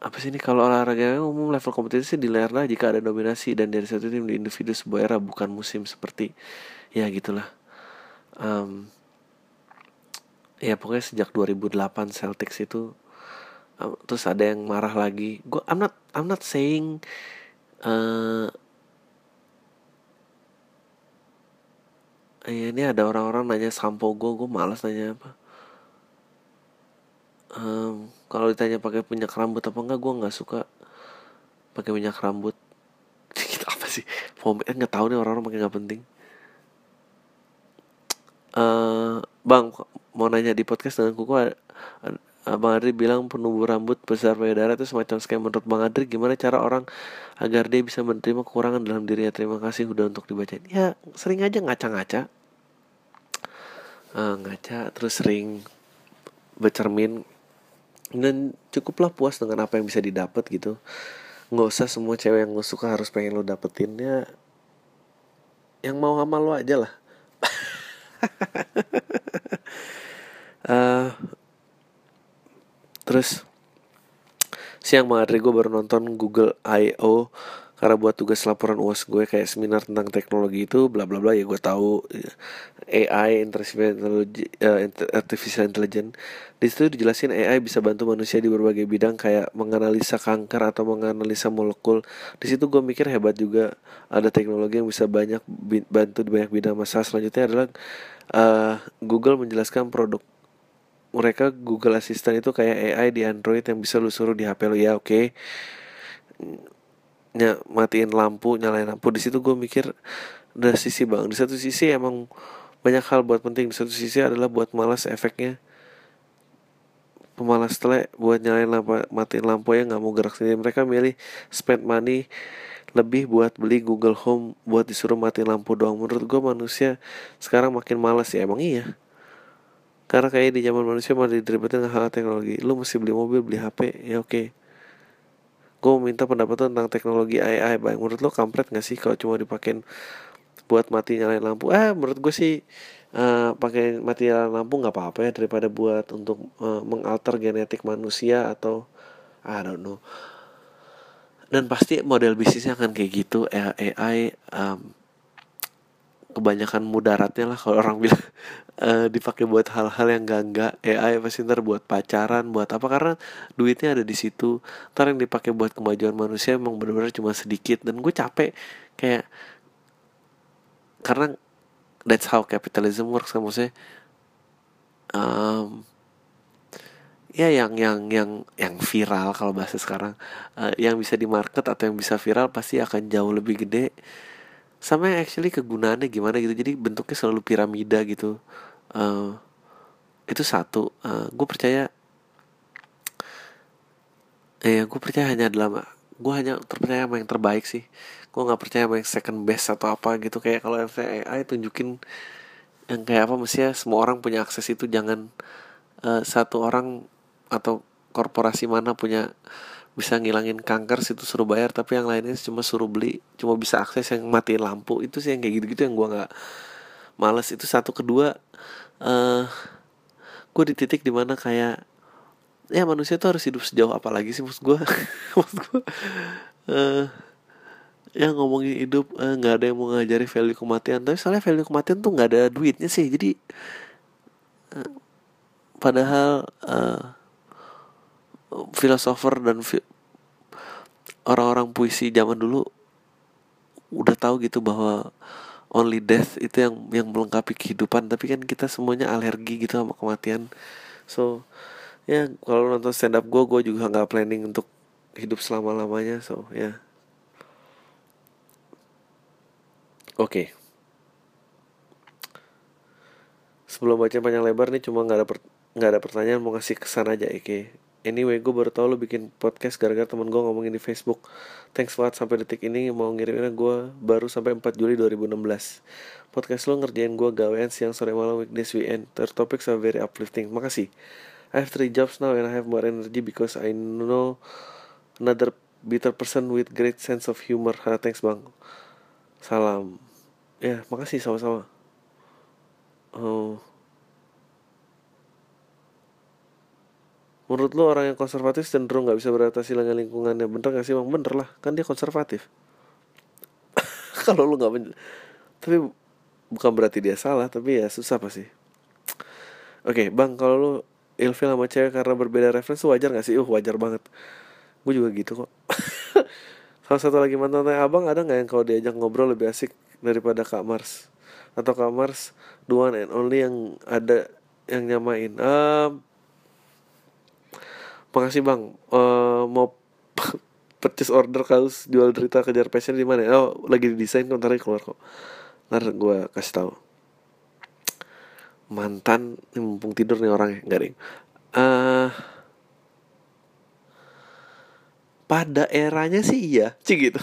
apa sih ini? Kalau olahraga umum level kompetisi dilerna jika ada dominasi dan dari satu tim di individu sebuah era bukan musim seperti ya gitulah. Um, ya pokoknya sejak 2008 Celtics itu um, terus ada yang marah lagi. Gue I'm not I'm not saying uh, ini ada orang-orang nanya sampo gue gue malas nanya apa um, kalau ditanya pakai minyak rambut apa enggak gue nggak suka pakai minyak rambut. Gitu apa sih? Pomade nggak tahu nih orang-orang pakai nggak penting. Uh, bang mau nanya di podcast dengan kuku Bang Adri bilang penumbuh rambut besar payudara itu semacam scam. Menurut Bang Adri gimana cara orang agar dia bisa menerima kekurangan dalam dirinya terima kasih udah untuk dibaca ya sering aja ngaca-ngaca. Uh, ngaca terus sering bercermin dan cukuplah puas dengan apa yang bisa didapat gitu nggak usah semua cewek yang lo suka harus pengen lo dapetin ya yang mau sama lo aja lah uh, terus siang banget gue baru nonton Google I.O. karena buat tugas laporan uas gue kayak seminar tentang teknologi itu bla bla bla ya gue tahu AI eh, artificial intelligence. Di situ dijelasin AI bisa bantu manusia di berbagai bidang kayak menganalisa kanker atau menganalisa molekul. Di situ gue mikir hebat juga ada teknologi yang bisa banyak bantu di banyak bidang. Masalah selanjutnya adalah uh, Google menjelaskan produk. Mereka Google Assistant itu kayak AI di Android yang bisa lu suruh di HP lu. Ya oke. okay. Ya matiin lampu nyalain lampu. Di situ gue mikir dari sisi bang. Di satu sisi emang banyak hal buat penting. Di satu sisi adalah buat malas efeknya. Pemalas telek buat nyalain lampu matiin lampu ya nggak mau gerak sendiri. Mereka milih spend money lebih buat beli Google Home buat disuruh matiin lampu doang. Menurut gue manusia sekarang makin malas ya. Emang iya? Karena kayak di zaman manusia malah diribetin hal teknologi. Lu mesti beli mobil beli HP ya oke. okay. Gue minta pendapat tentang teknologi AI baik menurut lo kampret gak sih kalau cuma dipakein buat mati nyalain lampu? Eh menurut gue sih uh, pakai mati lampu nggak apa-apa ya daripada buat untuk uh, mengalter genetik manusia atau I don't know. Dan pasti model bisnisnya akan kayak gitu. AI um, kebanyakan mudaratnya lah kalau orang bilang uh, dipakai buat hal-hal yang gak enggak AI pasti ntar buat pacaran buat apa karena duitnya ada di situ. Ntar yang dipakai buat kemajuan manusia emang benar-benar cuma sedikit dan gue capek. Kayak karena that's how capitalism works kan maksudnya um, ya yang yang yang yang viral kalau bahasa sekarang uh, yang bisa di market atau yang bisa viral pasti akan jauh lebih gede sama yang actually kegunaannya gimana gitu. Jadi bentuknya selalu piramida gitu. Uh, itu satu. Uh, gue percaya eh gue percaya hanya adalah gue hanya terpercaya sama yang terbaik sih. Gue nggak percaya sama yang second best atau apa gitu. Kayak kalau AI tunjukin yang kayak apa mestinya semua orang punya akses itu. Jangan uh, satu orang atau korporasi mana punya bisa ngilangin kanker situ suruh bayar tapi yang lainnya cuma suruh beli cuma bisa akses yang matiin lampu. Itu sih yang kayak gitu-gitu yang gue nggak males. Itu satu. Kedua uh, eh, gue di titik di mana kayak ya manusia tuh harus hidup sejauh apa lagi sih maksud gue maksud gue uh, ya ngomongin hidup eh, nggak uh, ada yang mau ngajari value kematian. Tapi soalnya value kematian tuh nggak ada duitnya sih. Jadi uh, padahal uh, filosofer dan fi orang-orang puisi zaman dulu udah tahu gitu bahwa only death itu yang yang melengkapi kehidupan tapi kan kita semuanya alergi gitu sama kematian so ya kalau nonton stand up gue gue juga nggak planning untuk hidup selama lamanya so ya yeah. oke okay. sebelum baca panjang lebar nih cuma nggak ada nggak ada pertanyaan mau ngasih kesan aja okay. Anyway, gue baru tau lo bikin podcast gara-gara temen gue ngomongin di Facebook. Thanks banget sampai detik ini mau ngiriminnya gue baru sampai 4 Juli 2016. Podcast lo ngerjain gue gawean siang sore malam weekdays weekend. Their topics are very uplifting. Makasih. I have three jobs now and I have more energy because I know another bitter person with great sense of humor. Ha, thanks bang. Salam. Ya, makasih sama-sama. Oh. Menurut lo orang yang konservatif cenderung nggak bisa beradaptasi dengan lingkungannya Bener gak sih bang? Bener lah, kan dia konservatif Kalau lo nggak Tapi bukan berarti dia salah Tapi ya susah pasti Oke okay, bang, kalau lo ilfil sama cewek karena berbeda referensi wajar gak sih? Uh wajar banget Gue juga gitu kok Salah satu lagi mantan abang ada gak yang kalau diajak ngobrol lebih asik daripada Kak Mars? Atau Kak Mars, the one and only yang ada yang nyamain um, Makasih bang. Uh, mau purchase order kaos jual cerita kejar passion di mana? Oh lagi di desain kontraknya keluar kok. Ntar gue kasih tahu. Mantan, ini mumpung tidur nih orangnya, nih. Uh, pada eranya sih iya, sih gitu.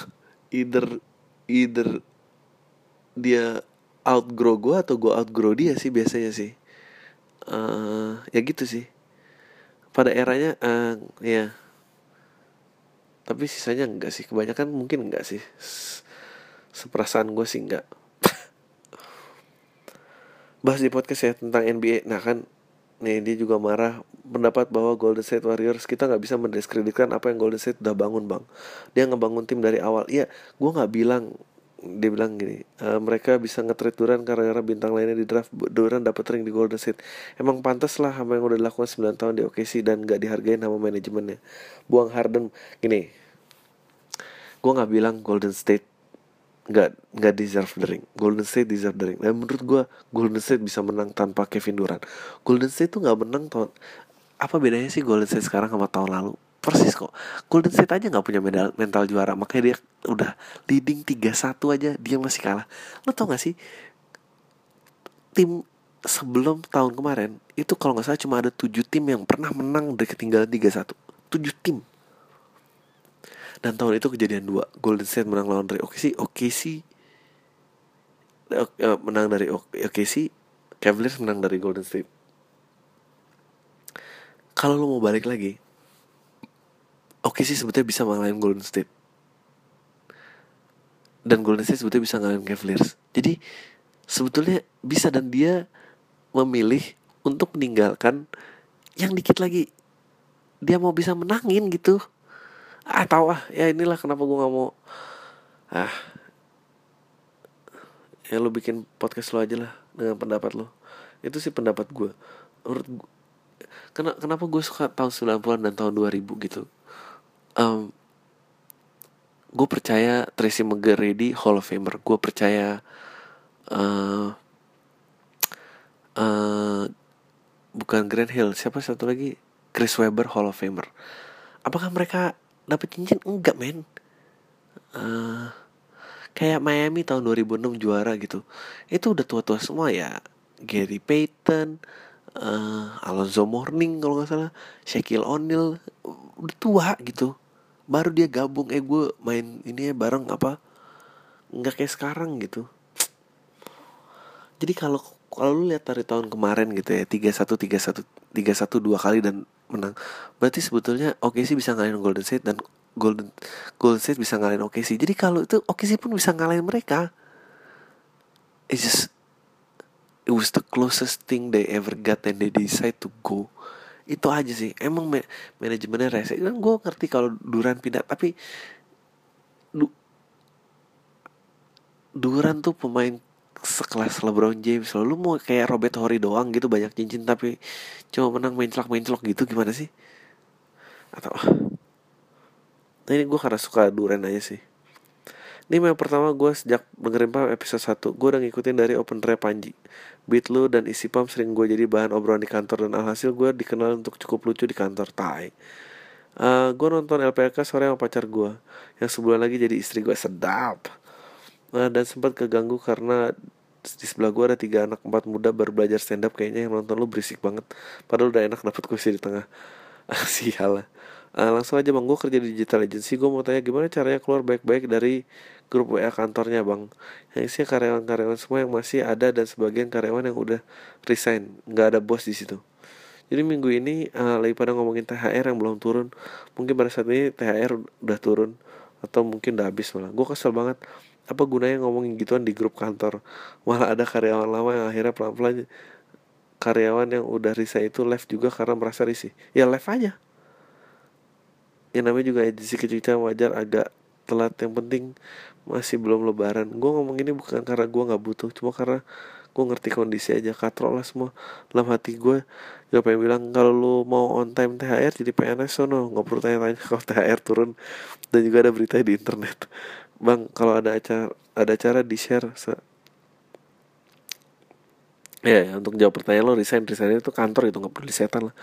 Either either dia outgrow gue atau gue outgrow dia sih biasanya sih. Uh, ya gitu sih pada eranya uh, ya. Tapi sisanya enggak sih. Kebanyakan mungkin enggak sih. Seperasaan gue sih enggak. Bahas di podcast ya tentang NBA nah kan nih dia juga marah. Pendapat bahwa Golden State Warriors kita nggak bisa mendiskreditkan apa yang Golden State udah bangun bang. Dia ngebangun tim dari awal. Iya gue nggak bilang dia bilang gini e, mereka bisa nge-trade Duran karena bintang lainnya di draft Duran dapat ring di Golden State. Emang pantas lah sama yang udah dilakukan 9 tahun di OKC dan gak dihargain sama manajemennya. Buang Harden gini gue nggak bilang Golden State nggak nggak deserve the ring. Golden State deserve the ring. Dan menurut gue Golden State bisa menang tanpa Kevin Durant. Golden State tuh nggak menang tahun apa bedanya sih Golden State sekarang sama tahun lalu persis kok. Golden State aja nggak punya medal, mental juara. Makanya dia udah leading 3-1 aja dia masih kalah. Lo tau gak sih? Tim sebelum tahun kemarin itu kalau nggak salah cuma ada tujuh tim yang pernah menang dari ketinggalan 3-1 tujuh tim. Dan tahun itu kejadian dua. Golden State menang lawan dari OKC OKC uh, menang dari OKC Cavaliers menang dari Golden State. Kalau lo mau balik lagi oke sih sebetulnya bisa ngalahin Golden State. Dan Golden State sebetulnya bisa ngalahin Cavaliers. Jadi sebetulnya bisa dan dia memilih untuk meninggalkan yang dikit lagi. Dia mau bisa menangin gitu. Ah tahu ah ya inilah kenapa gue nggak mau. Ah. Ya lo bikin podcast lo aja lah dengan pendapat lo itu sih pendapat gue gue kenapa gue suka tahun 90-an dan tahun 2000 gitu um, gue percaya Tracy McGrady Hall of Famer. Gue percaya uh, uh, bukan Grant Hill siapa satu lagi? Chris Webber Hall of Famer. Apakah mereka dapat cincin? Enggak men. Uh, kayak Miami tahun 2006 juara gitu. Itu udah tua-tua semua ya. Gary Payton uh, Alonzo Mourning kalau nggak salah Shaquille O'Neal udah tua gitu. Baru dia gabung eh gue main ini ya bareng apa nggak kayak sekarang gitu. Jadi kalau kalau lu lihat dari tahun kemarin gitu ya tiga satu tiga satu tiga satu dua kali dan menang berarti sebetulnya oke sih bisa ngalahin Golden State dan Golden Golden State bisa ngalahin oke sih jadi kalau itu oke sih pun bisa ngalahin mereka. It's just it was the closest thing they ever got and they decide to go. Itu aja sih. Emang ma manajemennya rese. Kan gue ngerti kalau Duran pindah tapi du Duran tuh pemain sekelas LeBron James lalu mau kayak Robert Horry doang gitu banyak cincin tapi cuma menang menclok menclok gitu gimana sih? Atau nah ini gue karena suka Duran aja sih ini yang pertama gue sejak dengerin Pam episode 1 Gue udah ngikutin dari open rap Panji. Beat lu dan isi Pam sering gue jadi bahan obrolan di kantor Dan alhasil gue dikenal untuk cukup lucu di kantor Tai. Uh, gue nonton LPK sore sama pacar gue yang sebulan lagi jadi istri gue sedap. Uh, dan sempat keganggu karena di sebelah gue ada tiga anak empat muda baru belajar stand up kayaknya yang nonton lu berisik banget. Padahal udah enak dapet kursi di tengah. Sial lah uh, langsung aja bang gue kerja di digital agency gue mau tanya gimana caranya keluar baik-baik dari grup WA kantornya bang yang isinya karyawan-karyawan semua yang masih ada dan sebagian karyawan yang udah resign nggak ada bos di situ jadi minggu ini uh, lagi pada ngomongin THR yang belum turun. Mungkin pada saat ini THR udah turun atau mungkin udah habis malah. Gue kesel banget. Apa gunanya ngomongin gituan di grup kantor? Malah ada karyawan lama yang akhirnya pelan-pelan karyawan yang udah resign itu left juga karena merasa risih. Ya left aja. Yang namanya juga edisi kecil wajar agak telat. Yang penting masih belum lebaran. Gue ngomong ini bukan karena gue nggak butuh, cuma karena gue ngerti kondisi aja. Katrol lah semua. Dalam hati gue gue pengen bilang kalau lu mau on time THR jadi PNS sono. Nggak perlu tanya-tanya kalau THR turun. Dan juga ada berita di internet. Bang kalau ada acara ada acara di share ya, ya untuk jawab pertanyaan lo resign resign itu kantor itu nggak perlu disetan lah.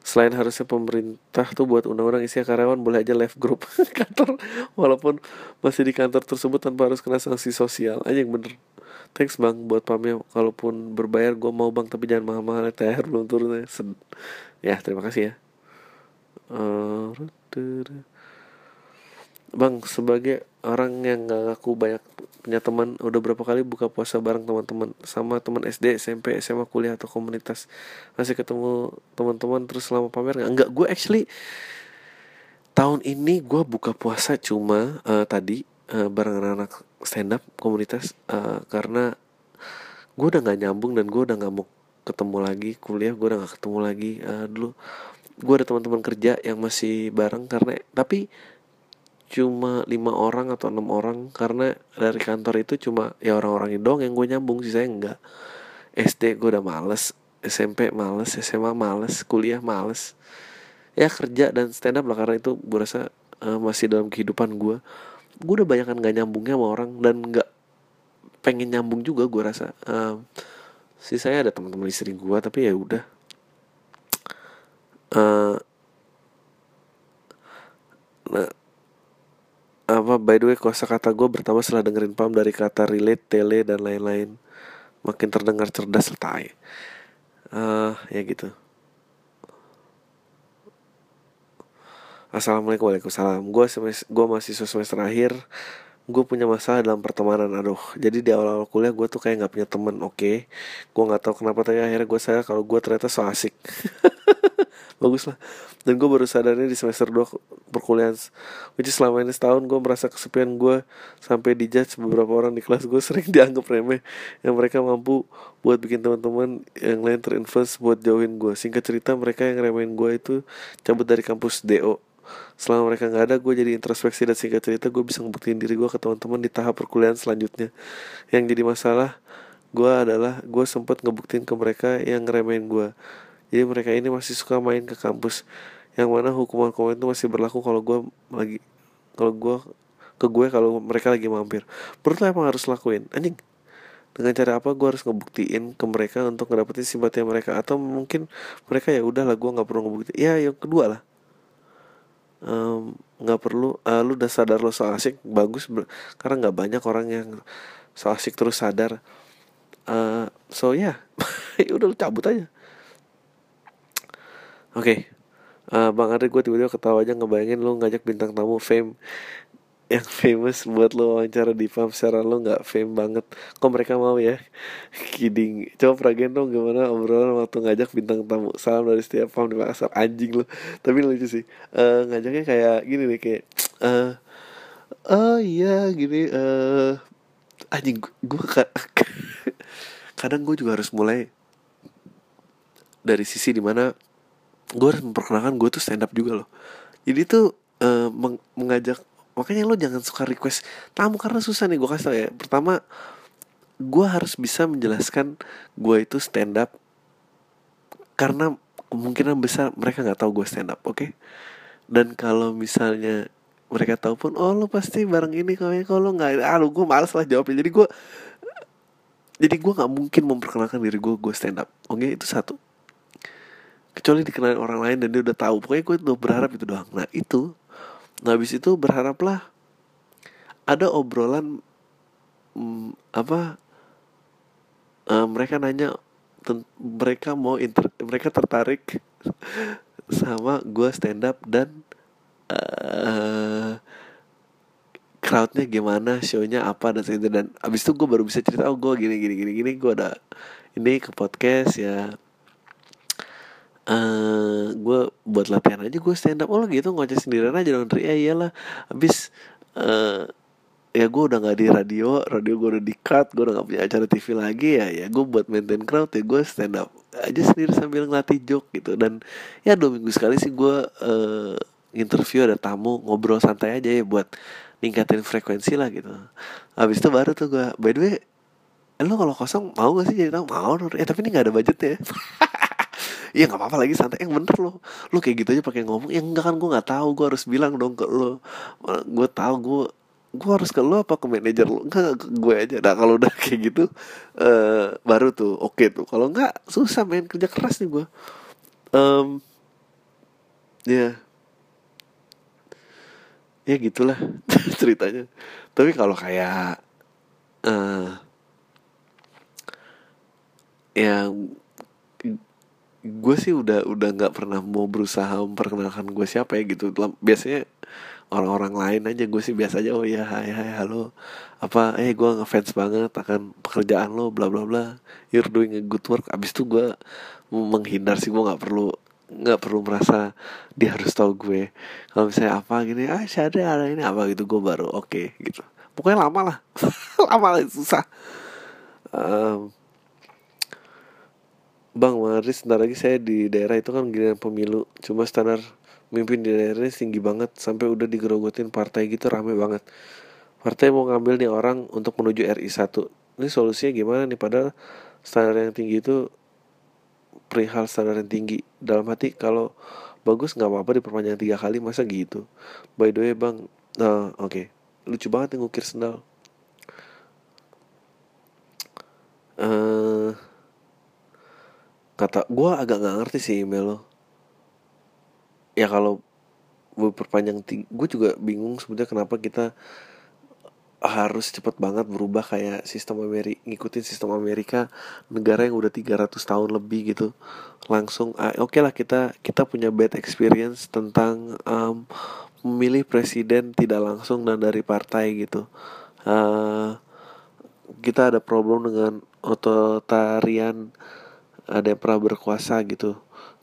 Selain harusnya pemerintah tuh buat undang-undang isi karyawan boleh aja left group kantor. Walaupun masih di kantor tersebut tanpa harus kena sanksi sosial. Aja yang bener. Thanks bang buat pamnya. Kalaupun berbayar gue mau bang tapi jangan mahal-mahal THR belum turun ya. Ya terima kasih ya. Uh, bang sebagai orang yang gak ngaku banyak punya teman udah berapa kali buka puasa bareng teman-teman. Sama teman SD SMP SMA kuliah atau komunitas. Masih ketemu teman-teman terus selama pamer nggak? Enggak gue actually tahun ini gue buka puasa cuma uh, tadi uh, bareng anak-anak stand up komunitas uh, karena gue udah nggak nyambung dan gue udah nggak mau ketemu lagi kuliah gue udah nggak ketemu lagi uh, dulu. Gue ada teman-teman kerja yang masih bareng karena tapi cuma lima orang atau enam orang karena dari kantor itu cuma ya orang-orang itu dong yang gue nyambung sih saya enggak SD gue udah males SMP males SMA males kuliah males. Ya kerja dan stand up lah karena itu gue rasa uh, masih dalam kehidupan gue gue udah banyak kan gak nyambungnya sama orang dan nggak pengen nyambung juga gue rasa. Um, sih saya ada teman-teman istri gue tapi ya udah. Uh, nah apa by the way kosa kata gue bertambah setelah dengerin pam dari kata relate tele dan lain-lain. Makin terdengar cerdas letai. Uh, ya gitu. Assalamualaikum Waalaikumsalam. Gue gue masih semester akhir. Gue punya masalah dalam pertemanan Aduh. Jadi di awal-awal kuliah gue tuh kayak gak punya temen Oke. Okay. Gue gak tahu kenapa Tapi akhirnya gue sadar kalau gue ternyata so asik Bagus lah. Dan gue baru sadarnya di semester 2 perkuliahan. Which is selama ini setahun gue merasa kesepian gue Sampai dijudge beberapa orang di kelas gue sering dianggap remeh Yang mereka mampu buat bikin teman-teman yang lain terinfluence buat jauhin gue Singkat cerita mereka yang remehin gue itu cabut dari kampus DO selama mereka nggak ada gue jadi introspeksi dan singkat cerita gue bisa ngebuktiin diri gue ke teman-teman di tahap perkuliahan selanjutnya. Yang jadi masalah gue adalah gue sempat ngebuktiin ke mereka yang ngeremehin gue jadi mereka ini masih suka main ke kampus. Yang mana hukuman komen itu masih berlaku kalau gue lagi kalau gue ke gue kalau mereka lagi mampir. Perlu emang harus lakuin? Anjing. Dengan cara apa gue harus ngebuktiin ke mereka untuk ngedapetin simpati mereka? Atau mungkin mereka ya udah lah gue nggak perlu ngebuktiin ya yang kedua lah. Nggak um, perlu uh, lu udah sadar lo so asik bagus karena nggak banyak orang yang so asik terus sadar. Uh, so ya yeah. udah lu cabut aja oke. Okay. uh, bang Andre gue tiba-tiba ketawa aja ngebayangin lu ngajak bintang tamu fame yang famous buat lo wawancara di pam secara lo nggak fame banget. Kok mereka mau ya? Kidding. Coba peragen dong gimana obrolan waktu ngajak bintang tamu. Salam dari setiap pam di Makassar anjing lo tapi lucu sih. Uh, ngajaknya kayak gini nih kayak uh, oh iya gini uh, anjing gue kadang gue juga harus mulai dari sisi di mana gue harus memperkenalkan gue tuh stand up juga loh. Jadi tuh uh, meng mengajak makanya lo jangan suka request tamu karena susah nih gue kasih tau ya. Pertama gue harus bisa menjelaskan gue itu stand up karena kemungkinan besar mereka nggak tahu gue stand up oke? Okay? dan kalau misalnya mereka tahu pun oh lo pasti bareng ini kalau ya kalau nggak ah lo gue malas lah jawabnya. Jadi gue jadi gue nggak mungkin memperkenalkan diri gue gue stand up oke? Okay? itu satu kecuali dikenal orang lain dan dia udah tahu. Pokoknya gue udah berharap itu doang. Nah itu. Nah habis itu berharaplah ada obrolan mm, apa uh, mereka nanya mereka mau inter mereka tertarik sama gue stand up dan uh, crowdnya gimana shownya apa dan sebagainya dan abis itu gue baru bisa cerita oh gue gini gini gini gini gue ada ini ke podcast ya uh, eh, gue buat latihan aja gue stand up. Oh gitu ngoceh sendirian aja dong ya iyalah. Abis uh, ya gue udah nggak di radio radio gue udah di cut gue udah gak punya acara TV lagi. Ya ya gue buat maintain crowd ya gue stand up aja sendiri sambil ngelatih joke gitu. Dan ya dua minggu sekali sih gue uh, interview ada tamu ngobrol santai aja ya buat ningkatin frekuensi lah gitu. Habis itu baru tuh gue by the way eh, lo kalau kosong mau gak sih jadi tamu? Mau ya tapi ini nggak ada budgetnya Iya nggak apa-apa lagi santai. Yang bener lo lo kayak gitu aja pakai ngomong yang enggak kan gue nggak tahu gue harus bilang dong ke lo gue tahu gue gue harus ke lo apa ke manajer lo enggak gue aja. Nah kalau udah kayak gitu uh, baru tuh oke okay tuh. Kalau enggak susah main kerja keras nih gue um, ya. Yeah. ya gitulah ceritanya. Tapi kalau kayak uh, ya gue sih udah udah nggak pernah mau berusaha memperkenalkan gue siapa ya gitu. Biasanya orang-orang lain aja gue sih biasa aja oh ya hai hai halo. Apa eh gue ngefans banget akan pekerjaan lo bla bla bla. You're doing a good work. Abis itu gue menghindar sih gue nggak perlu nggak perlu merasa dia harus tahu gue. Kalau misalnya apa gini ah ada ada ini apa? Gitu gue baru oke okay, gitu. Pokoknya lama lah. Lama lah susah. Um, Bang Maris, sebentar lagi saya di daerah itu kan giliran pemilu Cuma standar Mimpin di daerahnya tinggi banget sampai udah digerogotin partai gitu rame banget. Partai mau ngambil nih orang untuk menuju RI 1. Ini solusinya gimana nih padahal standar yang tinggi itu perihal standar yang tinggi. Dalam hati kalau bagus nggak apa-apa diperpanjang tiga kali masa gitu. By the way bang, nah oke okay. lucu banget yang ngukir sendal. Uh, kata gue agak nggak ngerti sih email lo. Ya kalau gue perpanjang gue juga bingung sebenarnya kenapa kita harus cepet banget berubah kayak sistem Amerika ngikutin sistem Amerika negara yang udah 300 tahun lebih gitu. Langsung uh, oke okay lah kita kita punya bad experience tentang um, memilih presiden tidak langsung dan dari partai gitu. Uh, kita ada problem dengan otoritarian ada yang pernah berkuasa gitu.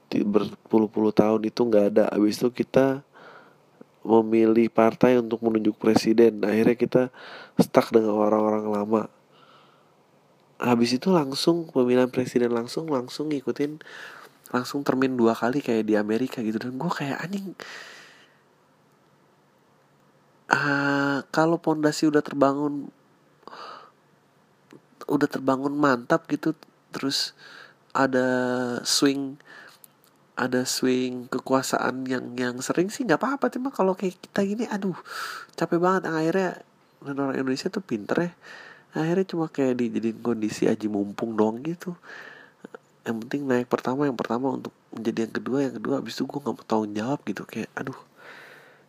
Berpuluh-puluh tahun itu nggak ada. Habis itu kita memilih partai untuk menunjuk presiden. Akhirnya kita stuck dengan orang-orang lama. Habis itu langsung pemilihan presiden langsung langsung ngikutin langsung termin dua kali kayak di Amerika gitu. Dan gue kayak anjing. Uh, kalau pondasi udah terbangun udah terbangun mantap gitu terus ada swing ada swing kekuasaan yang yang sering sih nggak apa-apa. Cuma kalau kayak kita gini aduh capek banget. Akhirnya dan orang Indonesia tuh pinter ya. Akhirnya cuma kayak dijadiin kondisi aji mumpung dong gitu. Yang penting naik pertama yang pertama untuk menjadi yang kedua yang kedua. Abis itu gue nggak mau tanggung jawab gitu. Kayak aduh.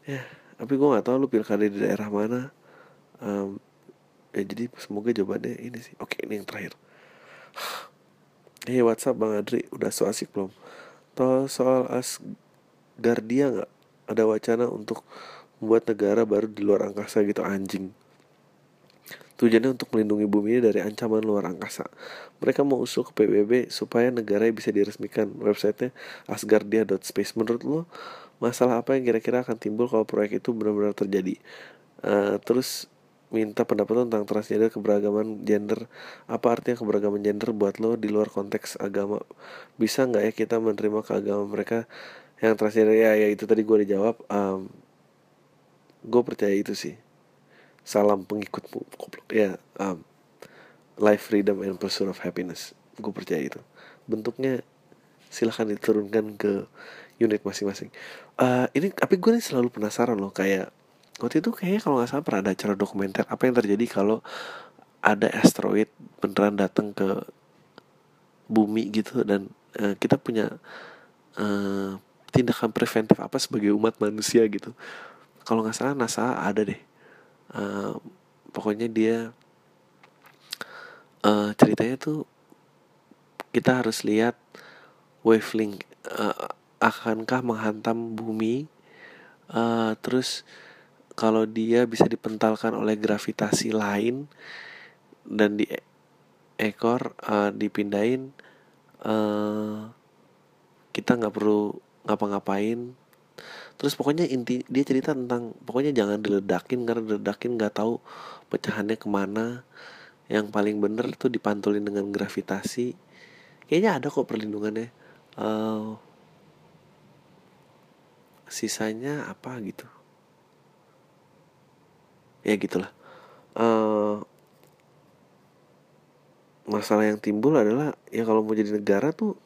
Ya tapi gue nggak tahu lu pilkada di daerah mana. Um, ya jadi semoga jawabannya ini sih. Oke ini yang terakhir Hey WhatsApp Bang Adri udah so asik belum atau soal Asgardia nggak ada wacana untuk membuat negara baru di luar angkasa gitu anjing Tujuannya untuk melindungi bumi ini dari ancaman luar angkasa. Mereka mau usul ke PBB supaya negara bisa diresmikan. Websitenya asgardia.space. Menurut lo, masalah apa yang kira-kira akan timbul kalau proyek itu benar-benar terjadi? Uh, terus minta pendapat lo tentang transgender keberagaman gender. Apa artinya keberagaman gender buat lo di luar konteks agama? Bisa nggak ya kita menerima keagamaan mereka yang transgender? Ya ya itu tadi gue dijawab um, gue percaya itu sih. Salam pengikutmu ya um, life freedom and pursuit of happiness. Gue percaya itu. Bentuknya silahkan diturunkan ke unit masing-masing. Uh, ini tapi gue nih selalu penasaran loh kayak waktu itu kayaknya kalau nggak salah pernah ada acara dokumenter. Apa yang terjadi kalau ada asteroid beneran datang ke bumi gitu? Dan uh, kita punya uh, tindakan preventif apa sebagai umat manusia gitu? Kalau nggak salah NASA ada deh. Uh, pokoknya dia uh, ceritanya tuh kita harus lihat wavelength uh, akankah menghantam bumi? Uh, terus kalau dia bisa dipentalkan oleh gravitasi lain dan di ekor uh, dipindahin uh, kita nggak perlu ngapa-ngapain. Terus pokoknya inti dia cerita tentang pokoknya jangan diledakin karena diledakin nggak tahu pecahannya ke mana. Yang paling bener tuh dipantulin dengan gravitasi. Kayaknya ada kok perlindungannya. Uh, sisanya apa gitu ya gitulah. Uh, masalah yang timbul adalah ya kalau mau jadi negara tuh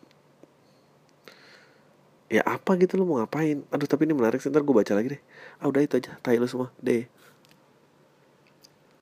ya apa gitu lo mau ngapain? Aduh tapi ini menarik ntar gue baca lagi deh. Ah udah itu aja tai lo semua. Deh